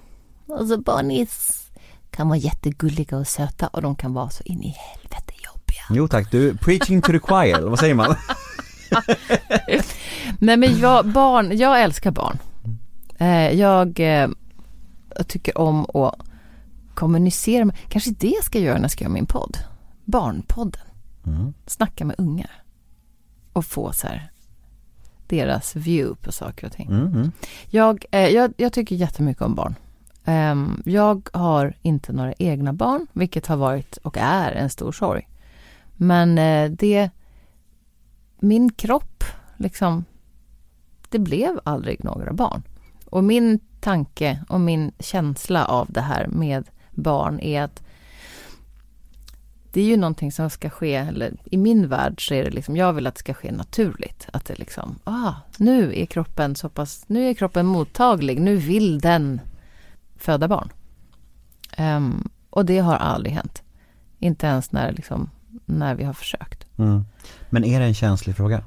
alltså barn är, kan vara jättegulliga och söta och de kan vara så in i helvete jobbiga. Jo tack, du, preaching to the choir, vad säger man? Nej men jag, barn, jag älskar barn. Eh, jag, eh, jag tycker om att kommunicera med, kanske det jag ska göra när jag ska göra min podd. Barnpodden. Mm. Snacka med ungar. Och få så här deras view på saker och ting. Mm, mm. Jag, eh, jag, jag tycker jättemycket om barn. Ehm, jag har inte några egna barn, vilket har varit och är en stor sorg. Men eh, det, min kropp, liksom, det blev aldrig några barn. Och min tanke och min känsla av det här med barn är att det är ju någonting som ska ske, eller i min värld så är det liksom, jag vill att det ska ske naturligt. Att det liksom, ah, nu är kroppen så pass, nu är kroppen mottaglig, nu vill den föda barn. Um, och det har aldrig hänt. Inte ens när, liksom, när vi har försökt. Mm. Men är det en känslig fråga?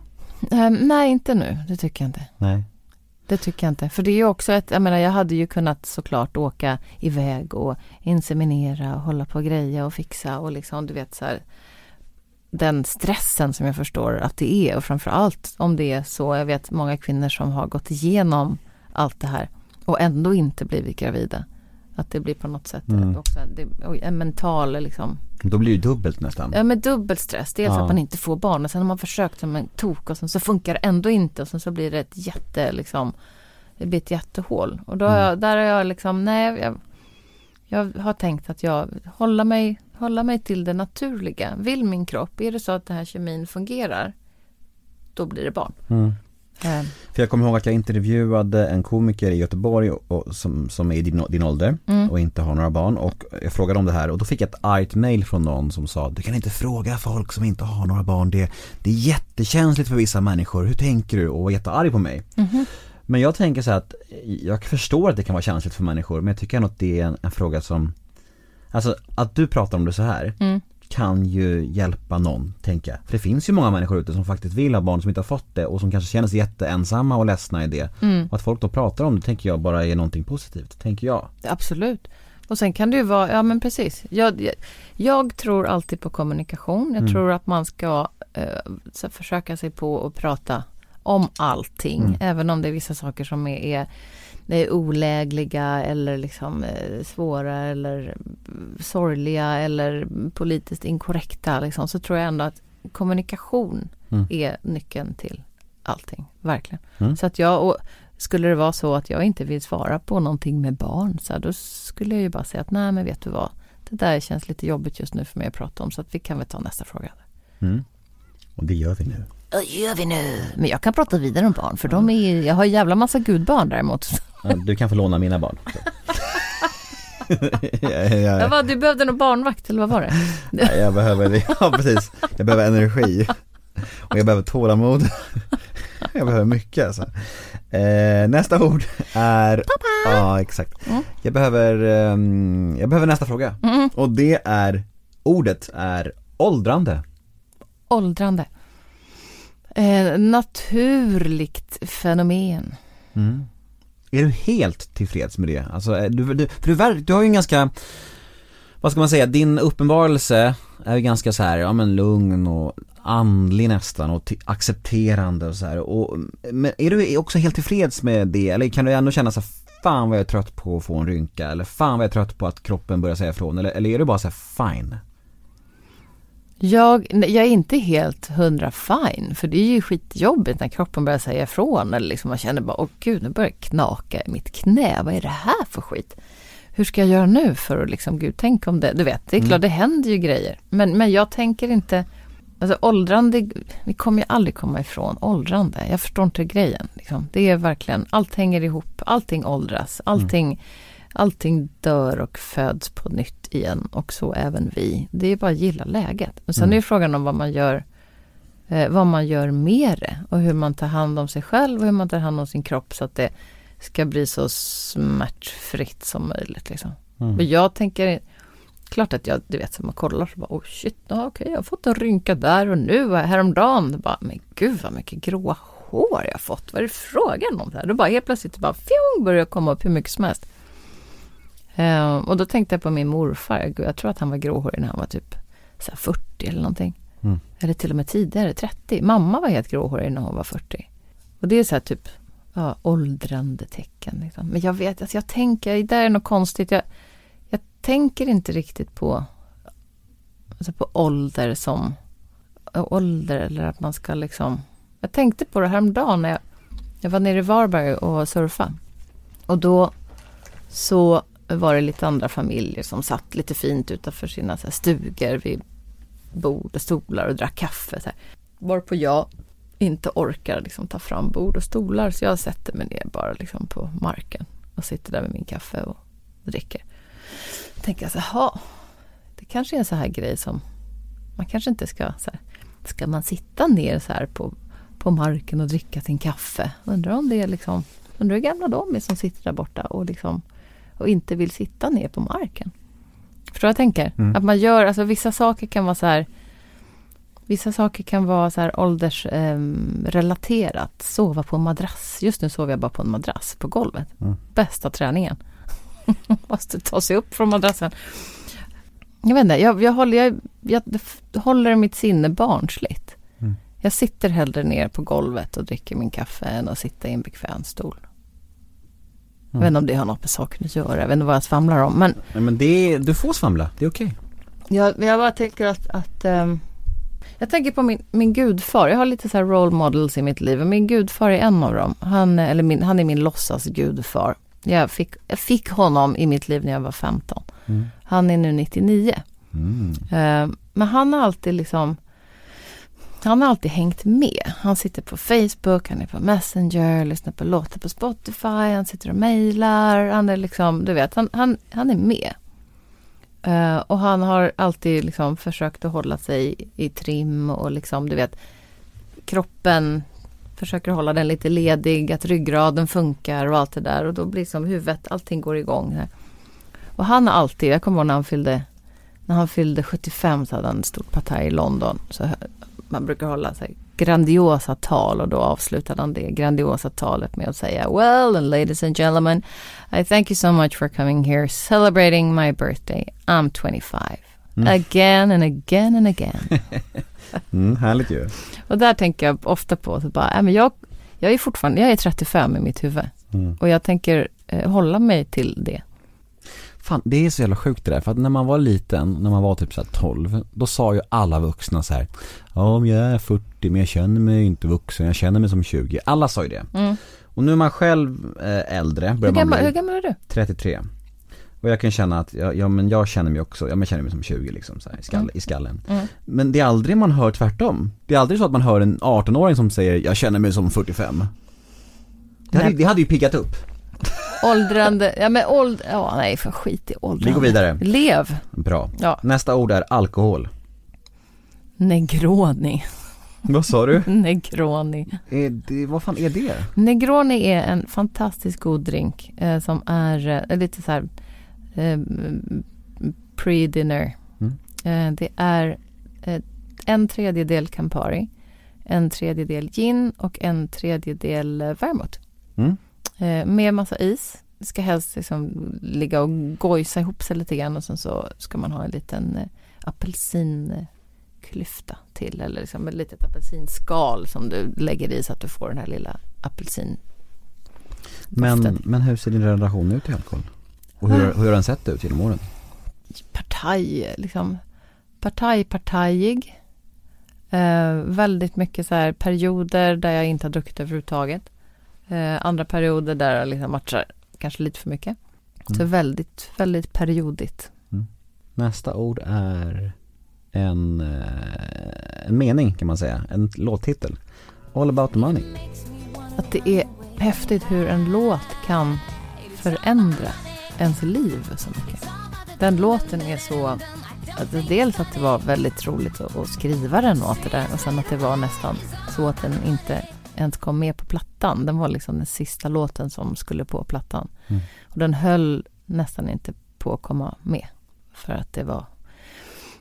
Ehm, nej, inte nu, det tycker jag inte. Nej. Det tycker jag inte. För det är ju också ett, jag menar jag hade ju kunnat såklart åka iväg och inseminera och hålla på och greja och fixa och liksom du vet så här den stressen som jag förstår att det är och framförallt om det är så, jag vet många kvinnor som har gått igenom allt det här och ändå inte blivit gravida. Att det blir på något sätt Mm. också det, oj, en mental liksom, Då blir det dubbelt nästan. ja med dubbel stress. Dels Ja. att man inte får barn och sen har man försökt som en tok och sen så funkar det ändå inte och sen så blir det ett jätte liksom, det blir ett jättehål. Och då har Mm. jag, där har jag liksom, nej jag, jag har tänkt att jag hålla mig, hålla mig till det naturliga. Vill min kropp, är det så att den här kemin fungerar, då blir det barn. Mm. Eh, För jag kommer ihåg att jag intervjuade en komiker i Göteborg och, som, som är i din, din ålder Mm. och inte har några barn och jag frågade om det här och då fick jag ett argt mail från någon som sa Du kan inte fråga folk som inte har några barn, det, det är jättekänsligt för vissa människor, hur tänker du? Och var jättearg på mig. mhm. Men jag tänker så att jag förstår att det kan vara känsligt för människor men jag tycker ändå att det är en, en fråga som Alltså att du pratar om det så här Mm. Kan ju hjälpa någon, tänker jag. För det finns ju många människor ute som faktiskt vill ha barn som inte har fått det och som kanske känner sig jätteensamma och ledsna i det. Mm. Och att folk då pratar om det tänker jag bara är någonting positivt, tänker jag. Absolut. Och sen kan det ju vara, ja men precis. Jag, jag, jag tror alltid på kommunikation. Jag Mm. tror att man ska eh, försöka sig på att prata om allting. Mm. Även om det är vissa saker som är, är, är olägliga eller liksom eh, svåra eller mm, sorgliga eller politiskt inkorrekta. Liksom, så tror jag ändå att kommunikation Mm. är nyckeln till allting. Verkligen. Mm. Så att jag, och skulle det vara så att jag inte vill svara på någonting med barn, så här, då skulle jag ju bara säga att nej men vet du vad, det där känns lite jobbigt just nu för mig att prata om så att vi kan väl ta nästa fråga. Mm. Och det gör vi nu. Vad gör vi nu? Men jag kan prata vidare om barn för de är, jag har en jävla massa gudbarn däremot. Ja, Du kan få låna mina barn. jag, Jag bara, du behövde någon barnvakt eller vad var det? jag behöver, ja precis, jag behöver energi. Och jag behöver tålamod. Jag behöver mycket alltså. Eh, nästa ord är Pappa! Ja exakt. Mm. Jag behöver, ehm, jag behöver nästa fråga. Mm. Och det är, ordet är åldrande. Åldrande. Eh, naturligt fenomen. Mm. Är du helt tillfreds med det? Alltså, eh, du, du, för du, du har ju en ganska, vad ska man säga, din uppenbarelse är ju ganska så här, ja men lugn och andlig nästan och accepterande och så här. Och, men är du också helt tillfreds med det? Eller kan du ändå känna så här, fan vad jag är trött på att få en rynka? Eller fan vad jag är trött på att kroppen börjar säga ifrån? Eller, eller är du bara så här, fine? Jag, jag är inte helt hundra fine, för det är ju skitjobbigt när kroppen börjar säga ifrån. Eller liksom man känner bara, åh gud, nu börjar det knaka i mitt knä. Vad är det här för skit? Hur ska jag göra nu för att liksom, gud, tänk om det, du vet, det är klart det händer ju grejer. Men, men jag tänker inte, alltså åldrande, vi kommer ju aldrig komma ifrån åldrande. Jag förstår inte grejen. Liksom. Det är verkligen, allt hänger ihop, allting åldras, allting, allting dör och föds på nytt igen och så även vi. Det är bara att gilla läget. Men sen Mm. är frågan om vad man gör eh, vad man gör med det och hur man tar hand om sig själv och hur man tar hand om sin kropp så att det ska bli så smärtfritt som möjligt. Liksom. Mm. Och jag tänker, klart att jag, du vet, som man kollar så bara, oh shit, okej, jag har fått en rynka där och nu, häromdagen, bara, men gud vad mycket gråa hår jag fått, vad är det frågan om? Det här? Då bara helt plötsligt bara, fjong, börjar komma upp hur mycket som helst. Eh, och då tänkte jag på min morfar, jag tror att han var gråhårig när han var typ så här 40 eller någonting. Mm. Eller till och med tidigare, 30. Mamma var helt gråhårig när hon var 40. Och det är så här typ, ja, åldrande tecken. Liksom. Men jag vet, alltså jag tänker, det där är något konstigt. Jag, jag tänker inte riktigt på, alltså på ålder som ålder eller att man ska liksom... Jag tänkte på det häromdagen när jag, jag var nere i Varberg och surfade. Och då så var det lite andra familjer som satt lite fint utanför sina så här, stugor vid bord och stolar och drack kaffe. Så här. Varpå jag inte orkar liksom, ta fram bord och stolar så jag sätter mig ner bara liksom, på marken och sitter där med min kaffe och dricker. Då tänker jag så här, det kanske är en så här grej som man kanske inte ska så här, ska man sitta ner så här på, på marken och dricka sin kaffe? Undrar om det är liksom, undrar hur gamla de är som sitter där borta och liksom och inte vill sitta ner på marken. Förstår vad jag tänker? Mm. Att man gör, alltså vissa saker kan vara så här Vissa saker kan vara så här åldersrelaterat. Eh, Sova på en madrass. Just nu sover jag bara på en madrass på golvet. Mm. Bästa träningen. Måste ta sig upp från madrassen. Jag vet inte, jag, jag, håller, jag, jag håller mitt sinne barnsligt. Mm. Jag sitter hellre ner på golvet och dricker min kaffe än att sitta i en bekväm stol. Jag vet inte om det har något med saken att göra, jag vet inte vad jag svamlar om. Men, Nej, men det är, du får svamla, det är okej. jag, jag bara tänker att, att ehm, jag tänker på min, min gudfar. Jag har lite så här role models i mitt liv. Och min gudfar är en av dem. Han, eller min, han är min låtsas gudfar. Jag fick, jag fick honom i mitt liv när jag var 15. Mm. Han är nu 99. Mm. Eh, men han har alltid liksom han har alltid hängt med. Han sitter på Facebook, han är på Messenger, lyssnar på låtar på Spotify, han sitter och mejlar. Han är liksom, du vet, han, han, han är med. Uh, och han har alltid liksom försökt att hålla sig i trim och liksom, du vet, kroppen försöker hålla den lite ledig, att ryggraden funkar och allt det där. Och då blir som huvudet, allting går igång. Här. Och han har alltid, jag kommer ihåg när han fyllde när han fyllde 75 så hade han ett stort partaj i London. Så man brukar hålla sig grandiosa tal och då avslutade han det grandiosa talet med att säga Well and ladies and gentlemen I thank you so much for coming here celebrating my birthday. I'm 25. Again and again and again. Mm, härligt ju. och där tänker jag ofta på att bara, äh, men jag, jag är fortfarande, jag är 35 i mitt huvud. Mm. Och jag tänker eh, hålla mig till det. Fan, det är så jävla sjukt det där. För att när man var liten, när man var typ så här 12, då sa ju alla vuxna så här. Ja, men jag är 40 men jag känner mig inte vuxen, jag känner mig som 20. Alla sa ju det. Mm. Och nu är man själv eh, äldre, Hur, börjar man gammal, bli hur gammal är du? 33. Och jag kan känna att, ja, ja men jag känner mig också, ja men jag känner mig som 20 liksom så här, i, skall, Mm. i skallen. Mm. Men det är aldrig man hör tvärtom. Det är aldrig så att man hör en 18-åring som säger, jag känner mig som 45. Det hade, det hade ju piggat upp. Åldrande, ja men åld, ja nej för skit i åldrande. Vi går vidare. Lev. Bra. Ja. Nästa ord är alkohol. Negroni. Vad sa du? Negroni. Är det, vad fan är det? Negroni är en fantastiskt god drink eh, som är eh, lite så här eh, pre-dinner. Mm. Eh, det är eh, en tredjedel Campari, en tredjedel gin och en tredjedel eh, vermouth. Mm. Eh, med massa is. Det ska helst liksom ligga och gojsa ihop sig lite grann och sen så ska man ha en liten eh, apelsinklyfta till eller liksom ett litet apelsinskal som du lägger i så att du får den här lilla apelsin. Men, men hur ser din relation ut till alkohol? Och hur, hur har den sett ut genom åren? partaj, liksom partaj, partajig. Eh, väldigt mycket så här perioder där jag inte har druckit överhuvudtaget. Eh, andra perioder där jag liksom matchar kanske lite för mycket. Så Mm. väldigt, väldigt periodigt. Nästa ord är en, eh, en mening kan man säga, en låttitel. All about the money. Att det är häftigt hur en låt kan förändra ens liv så mycket. Den låten är så, dels att det var väldigt roligt att, att skriva den åt det där och sen att det var nästan så att den inte ens kom med på plattan. Den var liksom den sista låten som skulle på plattan. Mm. Och den höll nästan inte på att komma med. För att det var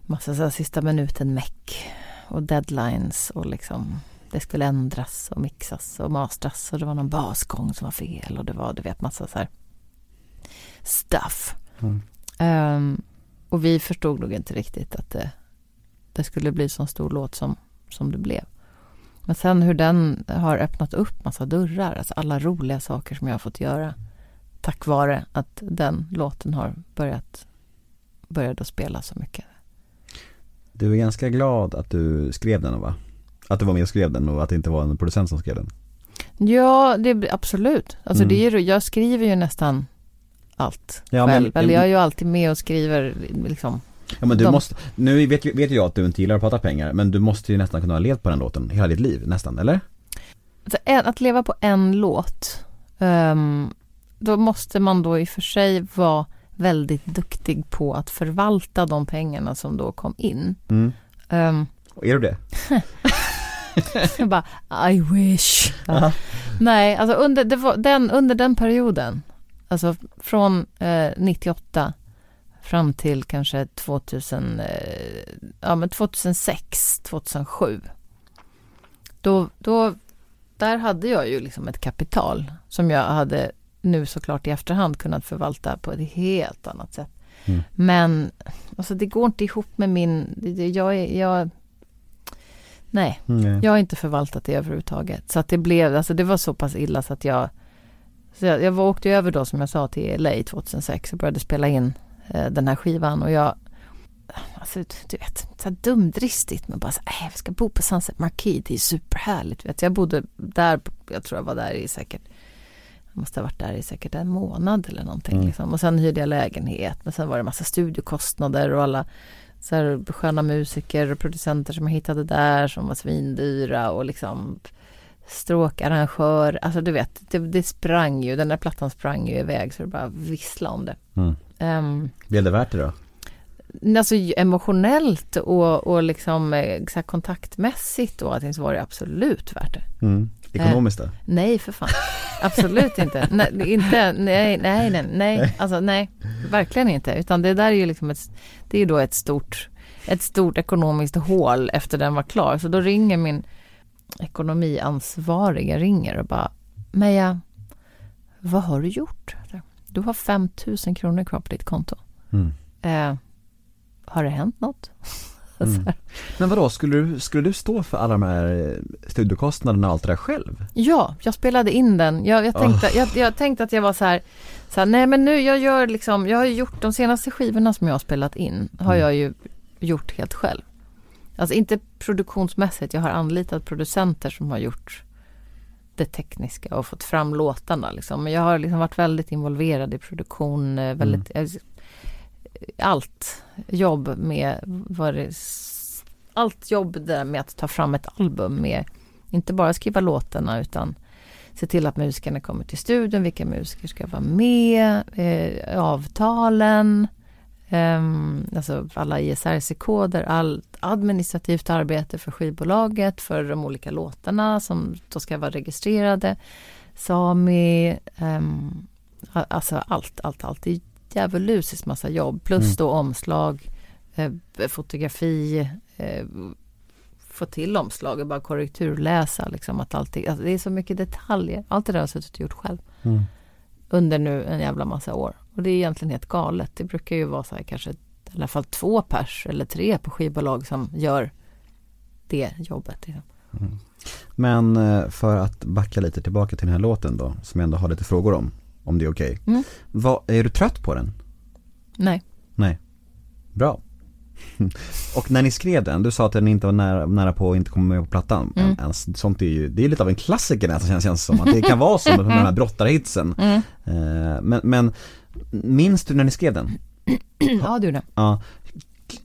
massa så här sista minuten meck och deadlines och liksom det skulle ändras och mixas och mastras och det var någon basgång som var fel och det var du vet massa så här stuff. Mm. Ehm, och vi förstod nog inte riktigt att det, det skulle bli så stor låt som, som det blev. Men sen hur den har öppnat upp massa dörrar, alltså alla roliga saker som jag har fått göra tack vare att den låten har börjat började spela så mycket. Du är ganska glad att du skrev den va? Att du var med och skrev den och att det inte var en producent som skrev den? Ja, det, absolut. Alltså Mm. det är, ju- jag skriver ju nästan allt Ja, men- själv. Eller jag är ju alltid med och skriver liksom. Ja men du De- måste, nu vet, vet jag att du inte gillar att prata pengar men du måste ju nästan kunna ha levt på den låten hela ditt liv nästan, eller? Alltså, att leva på en låt, ehm, då måste man då i och för sig vara väldigt duktig på att förvalta de pengarna som då kom in. Mm. Och Är du det? jag bara, I wish. Ja. Nej, alltså under, var, den, under den perioden, alltså från eh, 98 fram till kanske 2000, eh, ja, men 2006, 2007. Då, då, där hade jag ju liksom ett kapital som jag hade nu såklart i efterhand kunnat förvalta på ett helt annat sätt. Mm. Men alltså det går inte ihop med min, jag är, jag, nej. Mm. Jag har inte förvaltat det överhuvudtaget. Så att det blev, alltså det var så pass illa så att jag, så jag, jag åkte över då som jag sa till LA 2006 och började spela in den här skivan och jag, alltså du vet, så här dumdristigt men bara så här, äh, vi ska bo på Sunset Marquis, det är superhärligt. Vet. Jag bodde där, jag tror jag var där i säkert, jag måste ha varit där i säkert en månad eller någonting. Mm. Liksom. Och sen hyrde jag lägenhet, men sen var det massa studiokostnader och alla så här sköna musiker och producenter som jag hittade där som var svindyra och liksom stråkarrangör, alltså du vet, det, det sprang ju, den där plattan sprang ju iväg så det bara vissla om det. Mm. Um, Blev det värt det då? alltså emotionellt och, och liksom eh, så här kontaktmässigt och allting så var det absolut värt det. Mm. Ekonomiskt då? Nej för fan, absolut inte. Nej, inte, nej, nej, nej, nej, alltså nej, verkligen inte. Utan det där är ju liksom ett, det är ju då ett stort, ett stort ekonomiskt hål efter den var klar. Så då ringer min ekonomiansvariga ringer och bara, Meja, vad har du gjort? Du har 5 000 kronor kvar på ditt konto. Mm. Eh, har det hänt något? Mm. Men vadå, skulle du, skulle du stå för alla de här eh, studiokostnaderna och allt det där själv? Ja, jag spelade in den. Jag, jag, tänkte, jag, jag tänkte att jag var så här, så här, nej men nu jag gör liksom, jag har gjort de senaste skivorna som jag har spelat in, har Mm. jag ju gjort helt själv. Alltså inte produktionsmässigt, jag har anlitat producenter som har gjort det tekniska och fått fram låtarna liksom. Men jag har liksom varit väldigt involverad i produktion, eh, väldigt, eh, allt jobb med vad det, allt jobb där med att ta fram ett album med inte bara skriva låtarna utan se till att musikerna kommer till studion, vilka musiker ska vara med, eh, avtalen, ehm, alltså alla ISRC-koder, allt administrativt arbete för skivbolaget, för de olika låtarna som då ska vara registrerade, Sami, a- alltså allt, allt, allt. Det är djävulusiskt massa jobb, plus Mm. då omslag, eh, fotografi, eh, få till omslag och bara korrekturläsa liksom att allting, alltså det är så mycket detaljer. Allt det där har jag suttit och gjort själv Mm. under nu en jävla massa år. Och det är egentligen helt galet. Det brukar ju vara så här kanske i alla fall två pers eller tre på skivbolag som gör det jobbet. Liksom. Men eh, för att backa lite tillbaka till den här låten då, som jag ändå har lite frågor om, om det är okej. Mm. Vad, är du trött på den? Nej, Nej. Bra. Och när ni skrev den, du sa att den inte var nära, nära på att inte komma med på plattan Mm. ens. Sånt är ju, det är lite av en klassiker nästan känns, känns som att det kan vara som med de här brottarhitsen. Mm. Eh, Men, men minns du när ni skrev den? ja du det. Ja.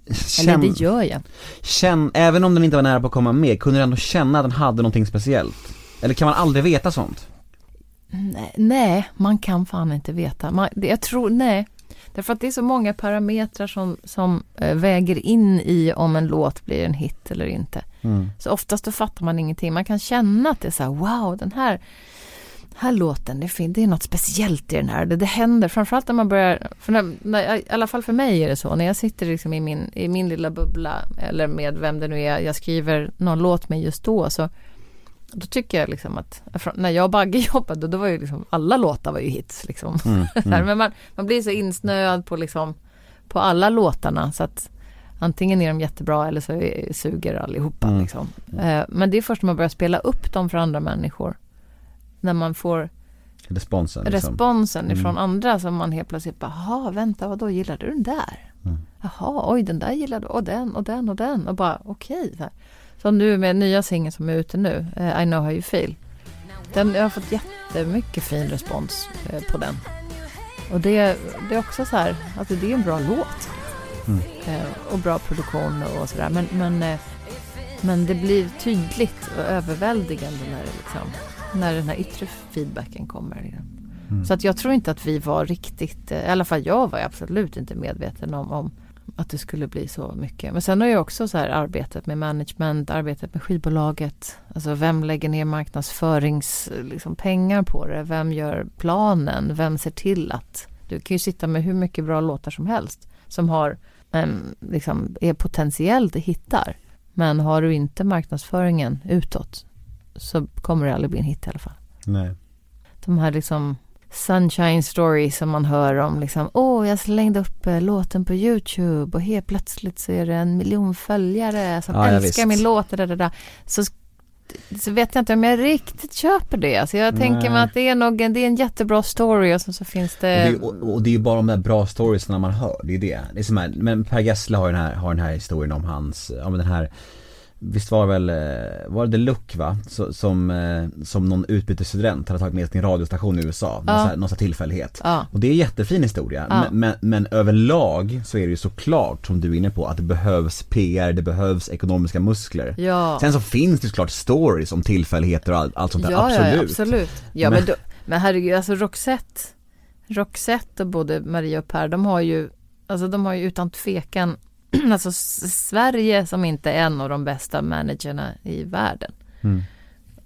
Eller Känn, det gör jag. känn, även om den inte var nära på att komma med, kunde du ändå känna att den hade någonting speciellt? Eller kan man aldrig veta sånt? Nej, man kan fan inte veta. Man, jag tror, nej. Därför att det är så många parametrar som, som eh, väger in i om en låt blir en hit eller inte. Mm. Så oftast då fattar man ingenting. Man kan känna att det är så här, wow, den här, här låten, det, fin- det är något speciellt i den här. Det, det händer, framförallt när man börjar, för när, när, i alla fall för mig är det så, när jag sitter liksom i, min, i min lilla bubbla, eller med vem det nu är jag skriver någon låt med just då, så då tycker jag liksom att, när jag och Bagge jobbade, då var ju liksom, alla låtar var ju hits liksom. Mm. Här, Men man, man blir så insnöad på liksom, på alla låtarna så att Antingen är de jättebra eller så suger allihopa. Mm. Liksom. Eh, men det är först när man börjar spela upp dem för andra människor. När man får Responsen liksom. responsen Mm. ifrån andra som man helt plötsligt bara, jaha, vänta, vadå, gillade du den där? Mm. Jaha, oj, den där gillade du, och den, och den, och den, och bara, okej. så här. Som nu med nya singeln som är ute nu, eh, I know how you feel. Den, jag har fått jättemycket fin respons eh, på den. Och det, det är också så här, alltså det är en bra låt. Mm. Eh, och bra produktion och sådär. Men, men, men det blir tydligt och överväldigande när, det liksom, när den här yttre feedbacken kommer. Liksom. Mm. Så att jag tror inte att vi var riktigt, eh, i alla fall jag var absolut inte medveten om, om att det skulle bli så mycket. Men sen har jag också så här arbetet med management, arbetet med skivbolaget. Alltså vem lägger ner marknadsförings liksom, pengar på det? Vem gör planen? Vem ser till att... Du kan ju sitta med hur mycket bra låtar som helst som har, em, liksom, är potentiellt hittar. Men har du inte marknadsföringen utåt så kommer det aldrig bli en hit i alla fall Nej. de här liksom sunshine stories som man hör om liksom, åh jag slängde upp eh, låten på Youtube och helt plötsligt så är det en miljon följare som Ja, ja, älskar visst. min låt det, det, där. Så, så vet jag inte om jag riktigt köper det. Alltså jag tänker Nej. mig att det är nog en, det är en jättebra story och så, så finns Och det, det, är, och, och det är ju bara de där bra storiesna man hör, det är det. det är som här, men Per Gessle har den här, har den här historien om hans, ja men den här Visst var det väl, eh, var det The Look va? Så, som, eh, som någon utbytesstudent hade tagit med till en radiostation i USA, Ja. någon så här tillfällighet. ja, Och det är en jättefin historia, Ja. men, men, men överlag så är det ju såklart som du är inne på att det behövs PR, det behövs ekonomiska muskler. ja. Sen så finns det såklart stories om tillfälligheter och allt, allt sånt där, ja, absolut. Ja, ja, absolut. Ja, men, Men- då, men herregud, alltså Roxette, Roxette och både Maria och Per, de har ju, alltså de har ju utan tvekan, alltså Sverige som inte är en av de bästa managerna i världen. Mm.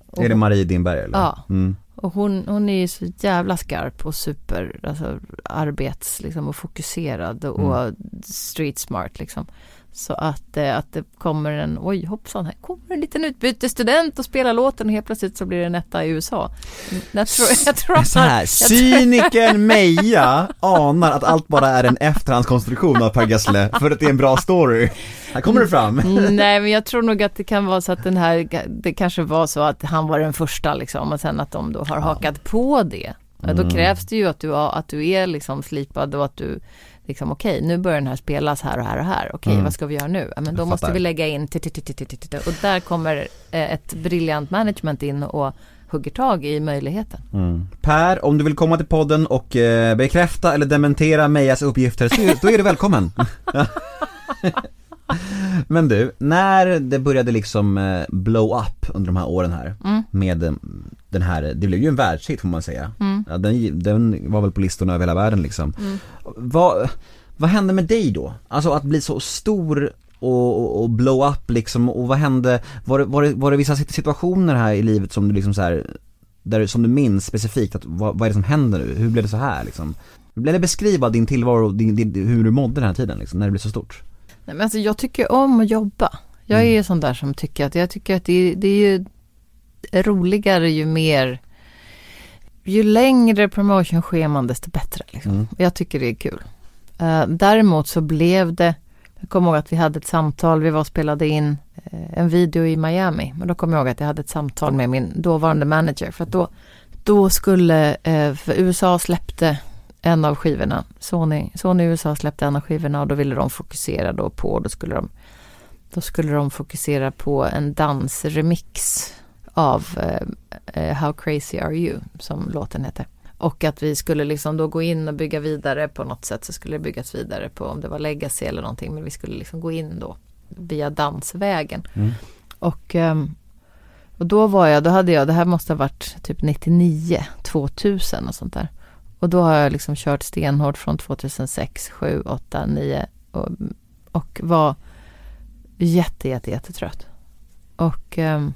Och, Är det Marie Dimberg eller? Ja. Mm. och hon, hon är ju så jävla skarp och super, alltså arbets liksom och fokuserad och, Mm. street smart liksom. Så att, eh, att det kommer en, oj hoppsan, här kommer en liten utbytesstudent och spelar låten och helt plötsligt så blir det en etta i USA. Jag tror, jag tror att Så här, cynikern Meja anar att allt bara är en efterhandskonstruktion av Per Gessle för att det är en bra story. Här kommer det fram. Mm, Nej men jag tror nog att det kan vara så att den här, det kanske var så att han var den första liksom och sen att de då har hakat på det. Ja, Då Mm. krävs det ju att du, att du är liksom slipad och att du liksom okej nu börjar den här spelas här och här och här. Okej Mm. vad ska vi göra nu? Ja, men då måste vi lägga in och där kommer eh, ett briljant management in och hugger tag i möjligheten. Mm. Per, om du vill komma till podden och eh, bekräfta eller dementera Mejas uppgifter så då är du välkommen. Men du, när det började liksom eh, blow up under de här åren här Mm. med eh, den här, det blev ju en världshit får man säga. Mm. Ja, den, den var väl på listorna över hela världen liksom. Mm. Vad, vad hände med dig då? Alltså att bli så stor och, och, och blow up liksom och vad hände? Var det, var, det, var det vissa situationer här i livet som du liksom så här, där, som du minns specifikt att vad, vad är det som händer nu? Hur blev det så här liksom? Det beskriva din tillvaro och din, din, hur du mådde den här tiden liksom, när det blev så stort? Nej, men alltså, jag tycker om att jobba. Jag är Mm. ju sån där som tycker att jag tycker att det, det är ju roligare ju mer ju längre promotionscheman desto bättre. Liksom. Mm. Jag tycker det är kul. Eh, däremot så blev det, jag kommer ihåg att vi hade ett samtal, vi var och spelade in eh, en video i Miami. Men då kommer jag ihåg att jag hade ett samtal med min dåvarande manager. För att då, då skulle, eh, för USA släppte en av skivorna. Sony, Sony USA släppte en av skivorna och då ville de fokusera då på, då skulle de, då skulle de fokusera på en dansremix av eh, eh, How Crazy Are You som låten heter. Och att vi skulle liksom då gå in och bygga vidare på något sätt så skulle det byggas vidare på om det var legacy eller någonting men vi skulle liksom gå in då via dansvägen. Mm. Och, ehm, och då var jag, då hade jag, det här måste ha varit typ 99, 2000 och sånt där. Och då har jag liksom kört stenhårt från 2006, 7, 8, 9 och, och var jätte, jätte, jättetrött. Och eh,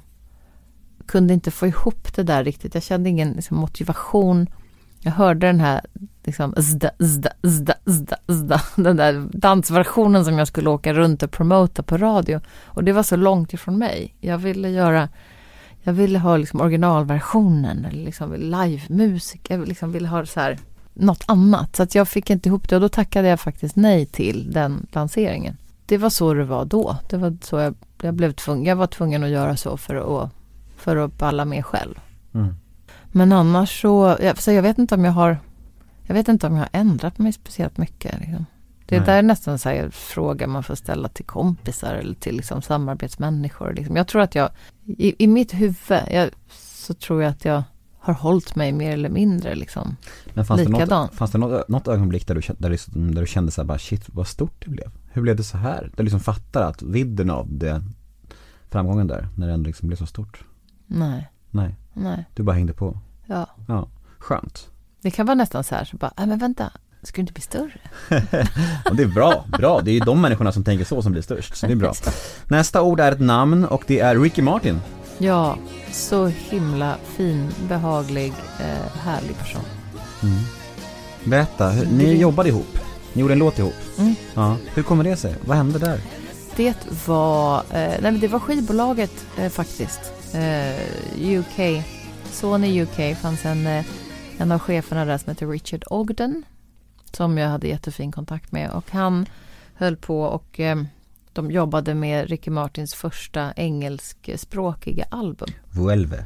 kunde inte få ihop det där riktigt. Jag kände ingen liksom, motivation. Jag hörde den här liksom, zda, zda, zda, zda, zda, den där dansversionen som jag skulle åka runt och promota på radio. Och det var så långt ifrån mig. Jag ville göra, jag ville ha liksom originalversionen, eller liksom livemusik. Jag liksom ville ha så här, något annat. Så att jag fick inte ihop det och då tackade jag faktiskt nej till den lanseringen. det var så det var då. Det var så jag, jag blev tvungen, jag var tvungen att göra så för att, för att balla med själv. Mm. Men annars så, jag, så jag vet inte om jag har, jag vet inte om jag har ändrat mig speciellt mycket. Liksom. Det där är nästan så en fråga man får ställa till kompisar eller till liksom samarbetsmänniskor. Liksom. Jag tror att jag, i, i mitt huvud, jag, så tror jag att jag har hållit mig mer eller mindre liksom. Men fanns det, Likadan. något, fanns det något, något ögonblick där du, kände- där, du, där du kände så här bara shit vad stort det blev? Hur blev det så här? Där du liksom fattar att vidden av det framgången där, när det ändå liksom blev så stort? Nej, Nej, nej, du bara hängde på. ja. Ja, skönt. Det kan vara nästan så här, så bara, nej men vänta, ska du inte bli större? Det är bra, bra. Det är ju de människorna som tänker så som blir störst, så det är bra. Nästa ord är ett namn och det är Ricky Martin. Ja, så himla fin, behaglig, eh, härlig person. Berätta, hur, ni jobbade ihop. Ni gjorde en låt ihop. Mm. Ja, hur kommer det sig? Vad hände där? Det var, eh, nej men det var skivbolaget eh, faktiskt. UK, Sony UK fanns en, en av cheferna där som heter Richard Ogden. Som jag hade jättefin kontakt med och han höll på och eh, de jobbade med Ricky Martins första engelskspråkiga album. Vuelve.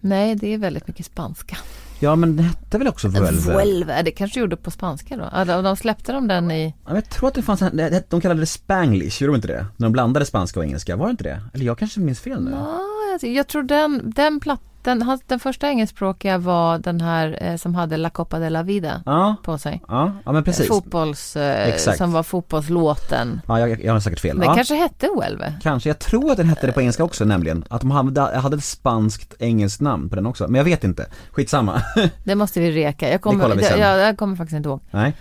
Nej, det är väldigt mycket spanska. Ja men det hette väl också Vuelve? Vuelve, det kanske gjorde på spanska då. Ja, de- släppte de den i, Ja, jag tror att det fanns en, de kallade det spanglish, gjorde de inte det? När de blandade spanska och engelska, var det inte det? Eller jag kanske minns fel nu? Ja, jag, jag tror den, den plattan, hans- den första engelskspråkiga var den här eh, som hade La Copa de la Vida Ja, på sig. ja, ja men precis. Fotbolls, eh, som var fotbollslåten. Ja, jag, jag har säkert fel. Den ja. kanske hette Vuelve. Kanske, jag tror att den hette det på engelska också nämligen. Att de hade, hade ett spanskt engelskt namn på den också. Men jag vet inte. Skitsamma. Det måste vi reka. Jag kommer, vi sen. jag, jag kommer faktiskt inte ihåg. Nej.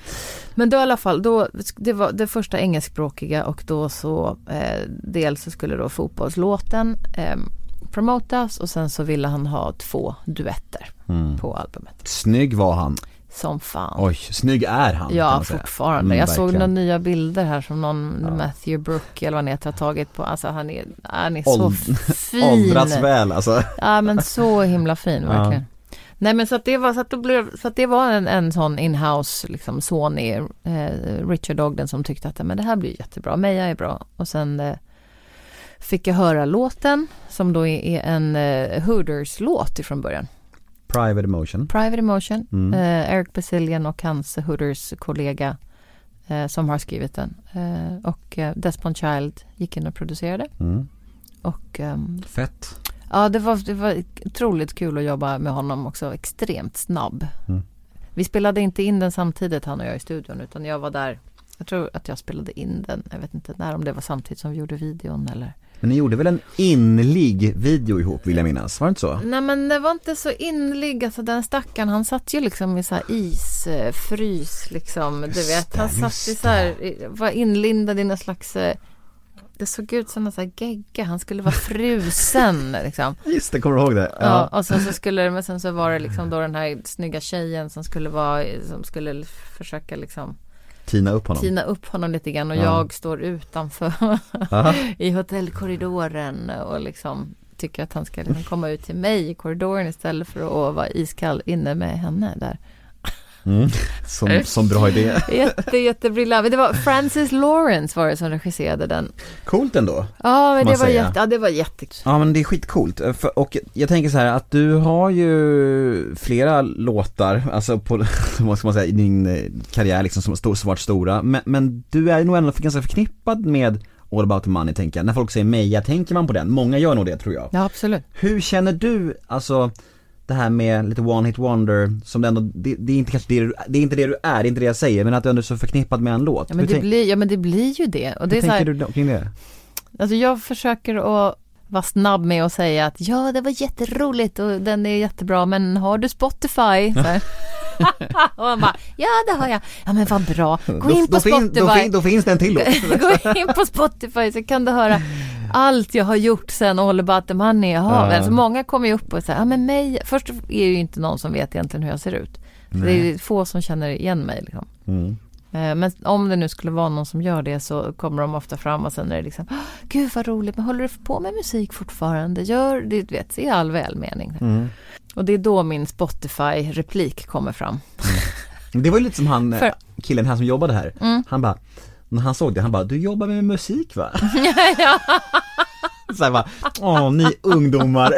Men då i alla fall, då, det var det första engelskspråkiga och då så eh, dels så skulle då fotbollslåten eh, promotas och sen så ville han ha två duetter Mm. på albumet. Snygg var han. Som fan. Oj, snygg är han. Ja, fortfarande. Mm, jag såg några nya bilder här som någon Ja. Matthew Brooke eller vad han heter har tagit på. Alltså han är, han är så fin. Åldrats väl alltså. Ja men så himla fin Ja. verkligen. Nej men så att det var, så att det blev, så att det var en, en sån inhouse liksom Sony, eh, Richard Ogden som tyckte att men det här blir jättebra, Meja är bra. Och sen eh, fick jag höra låten som då är, en eh, Hooters-låt ifrån början. Private emotion. Private Emotion, Mm. eh, Eric Basilian och hans Hooters-kollega eh, som har skrivit den. Eh, och eh, Desmond Child gick in och producerade. Mm. Och ehm, Fett. ja, det var, det var otroligt kul att jobba med honom också, extremt snabb. Mm. Vi spelade inte in den samtidigt han och jag i studion utan jag var där jag tror att jag spelade in den, jag vet inte när, om det var samtidigt som vi gjorde videon eller Men ni gjorde väl en inlig video ihop vill jag minnas, var det inte så? Nej men det var inte så inlig, alltså den stackaren han satt ju liksom i så här isfrys liksom, du Just vet. Han satt i så här, i- var inlindad i någon slags, eh, det såg ut som en sån här gegga, han skulle vara frusen liksom. Just det, kommer du ihåg det? Ja. och sen så skulle det, men sen så var det liksom då den här snygga tjejen som skulle vara, som skulle försöka liksom Tina upp honom. tina upp honom lite grann och Ja. jag står utanför i hotellkorridoren och liksom tycker att han ska liksom komma ut till mig i korridoren istället för att vara iskall inne med henne där. Mm. Som, som bra idé. Jätte, jättebriljant. Men Det var Francis Lawrence var det som regisserade den. Coolt ändå. Ja, men det var, jätte, ja, det var jättekul. Ja men det är skitcoolt. Eh, Och jag tänker så här att du har ju flera låtar, alltså på, vad ska man säga, i din eh, karriär liksom som stor, svart stora. Men, men du är nog ändå ganska förknippad med All about the money tänker jag. När folk säger Meja, tänker man på den? Många gör nog det tror jag. Ja, absolut. Hur känner du, alltså det här med lite one hit wonder, som det ändå, det, det är inte kanske det du, det är inte det du är, det är inte det jag säger, men att du ändå är så förknippad med en låt. Ja, men hur det tänk- blir, ja, men det blir ju det. Och det hur är så tänker här, du då kring det? alltså jag försöker att vara snabb med att säga att ja, det var jätteroligt och den är jättebra, men har du Spotify? Och man bara, ja det har jag. Ja men vad bra, gå in på då, fin- Spotify. då, fin- då finns det en till låt. Gå in på Spotify så kan du höra allt jag har gjort sen All about the money. Jaha, Ja. alltså många kommer ju upp och säger, ja men mig, först är det ju inte någon som vet egentligen hur jag ser ut. Det är få som känner igen mig liksom. Mm. Eh, Men om det nu skulle vara någon som gör det så kommer de ofta fram och sen är det liksom, "Åh, gud vad roligt, men håller du på med musik fortfarande? Gör det, du vet, i all välmening. Mm. Och det är då min Spotify-replik kommer fram. Det var ju lite som han, eh, För- killen här som jobbade här. Mm. Han bara, När han såg det, han bara, du jobbar med musik va? här bara, åh ni ungdomar.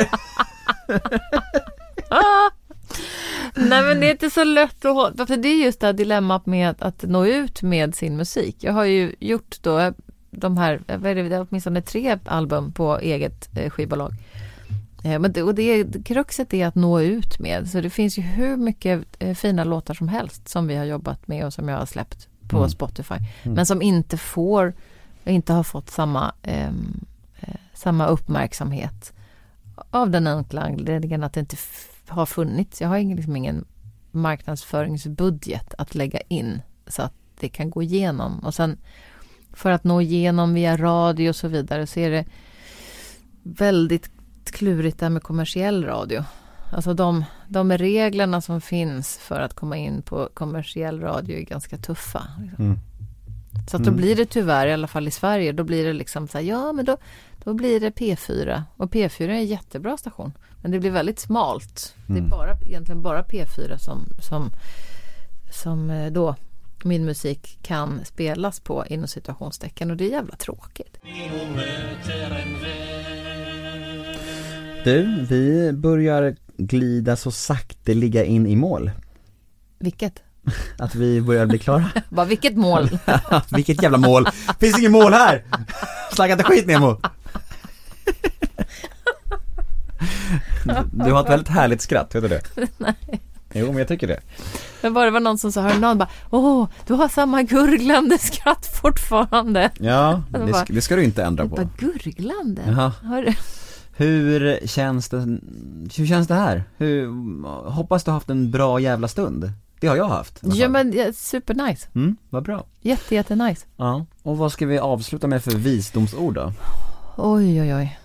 Nej men det är inte så lätt att hålla, för det är just det här dilemmat med att nå ut med sin musik. Jag har ju gjort då de här, vad är det, åtminstone tre album på eget eh, skivbolag. Eh, men det, och det, kruxet är att nå ut med, så det finns ju hur mycket eh, fina låtar som helst som vi har jobbat med och som jag har släppt på Mm. Spotify. Men som inte får, inte har fått samma, ehm, eh, samma uppmärksamhet. Av den enkla anledningen att det inte har funnits. Jag har ingen, liksom ingen marknadsföringsbudget att lägga in så att det kan gå igenom. Och sen för att nå igenom via radio och så vidare så är det väldigt klurigt där med kommersiell radio. Alltså de, de reglerna som finns för att komma in på kommersiell radio är ganska tuffa. Liksom. Mm. Så att då Mm. blir det tyvärr, i alla fall i Sverige, då blir det liksom så här, ja men då, då blir det P4. Och P4 är en jättebra station. Men det blir väldigt smalt. Det är Mm. bara, egentligen bara P4 som, som, som eh, då min musik kan spelas på inom situationstecken och det är jävla tråkigt. Du, vi börjar glida så sakteliga in i mål. Vilket? Att vi börjar bli klara. Bara vilket mål? Vilket jävla mål. Finns inget mål här. Snacka inte skit Nemo. Du har ett väldigt härligt skratt, vet du det? Nej. Jo, men jag tycker det. Men bara det var någon som sa häromdagen bara Åh, du har samma gurglande skratt fortfarande. Ja, Det var- ska, det ska du inte ändra Jag bara, på. gurglande? Jaha. Hur känns det, hur känns det här? Hur, hoppas du har haft en bra jävla stund. Det har jag haft. Ja men ja, supernice. Mm, vad bra. Jätte, jätte nice. Ja, och vad ska vi avsluta med för visdomsord då? Oj, oj, oj.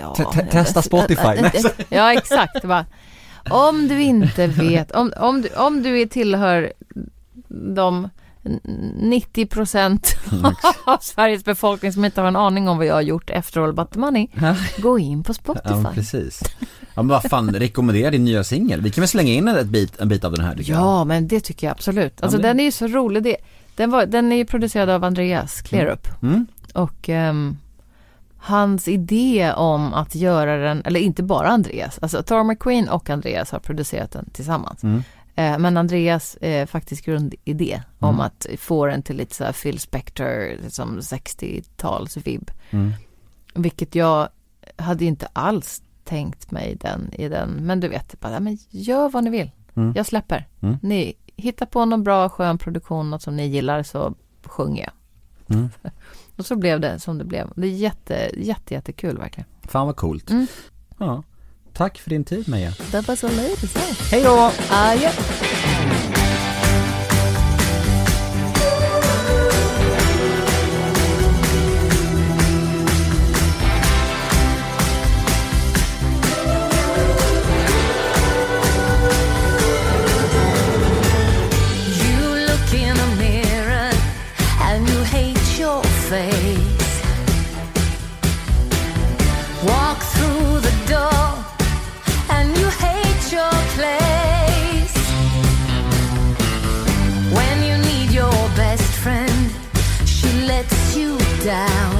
Ja, Te- te- testa Spotify. Ja, exakt. Bara, om du inte vet, om, om, du, om du tillhör de 90 procent av Sveriges befolkning som inte har en aning om vad jag har gjort efter All But The Money, gå in på Ja, Spotify. precis. Ja men vad fan, rekommendera din nya singel. Vi kan väl slänga in ett bit, en bit av den här. Ja, men det tycker jag absolut. Alltså Ja, men- den är ju så rolig. Det, den, var, den är ju producerad av Andreas Klerup. Mm. Och ehm, hans idé om att göra den, eller inte bara Andreas, alltså Thor McQueen och Andreas har producerat den tillsammans. Mm. Eh, men Andreas eh, faktiskt grundidé om Mm. att få den till lite så här Phil Spector, som 60-tals-vibb. Mm. Vilket jag hade inte alls tänkt mig den i den, men du vet, bara, men gör vad ni vill. Mm. Jag släpper. Mm. Ni hittar på någon bra skön produktion, något som ni gillar, så sjunger jag. Mm. Och så blev det som det blev. Det är jätte, jätte, jättekul verkligen. Fan vad coolt. Mm. Ja. Tack för din tid Meja. Det var så lite så. Hej då! Adjö. down.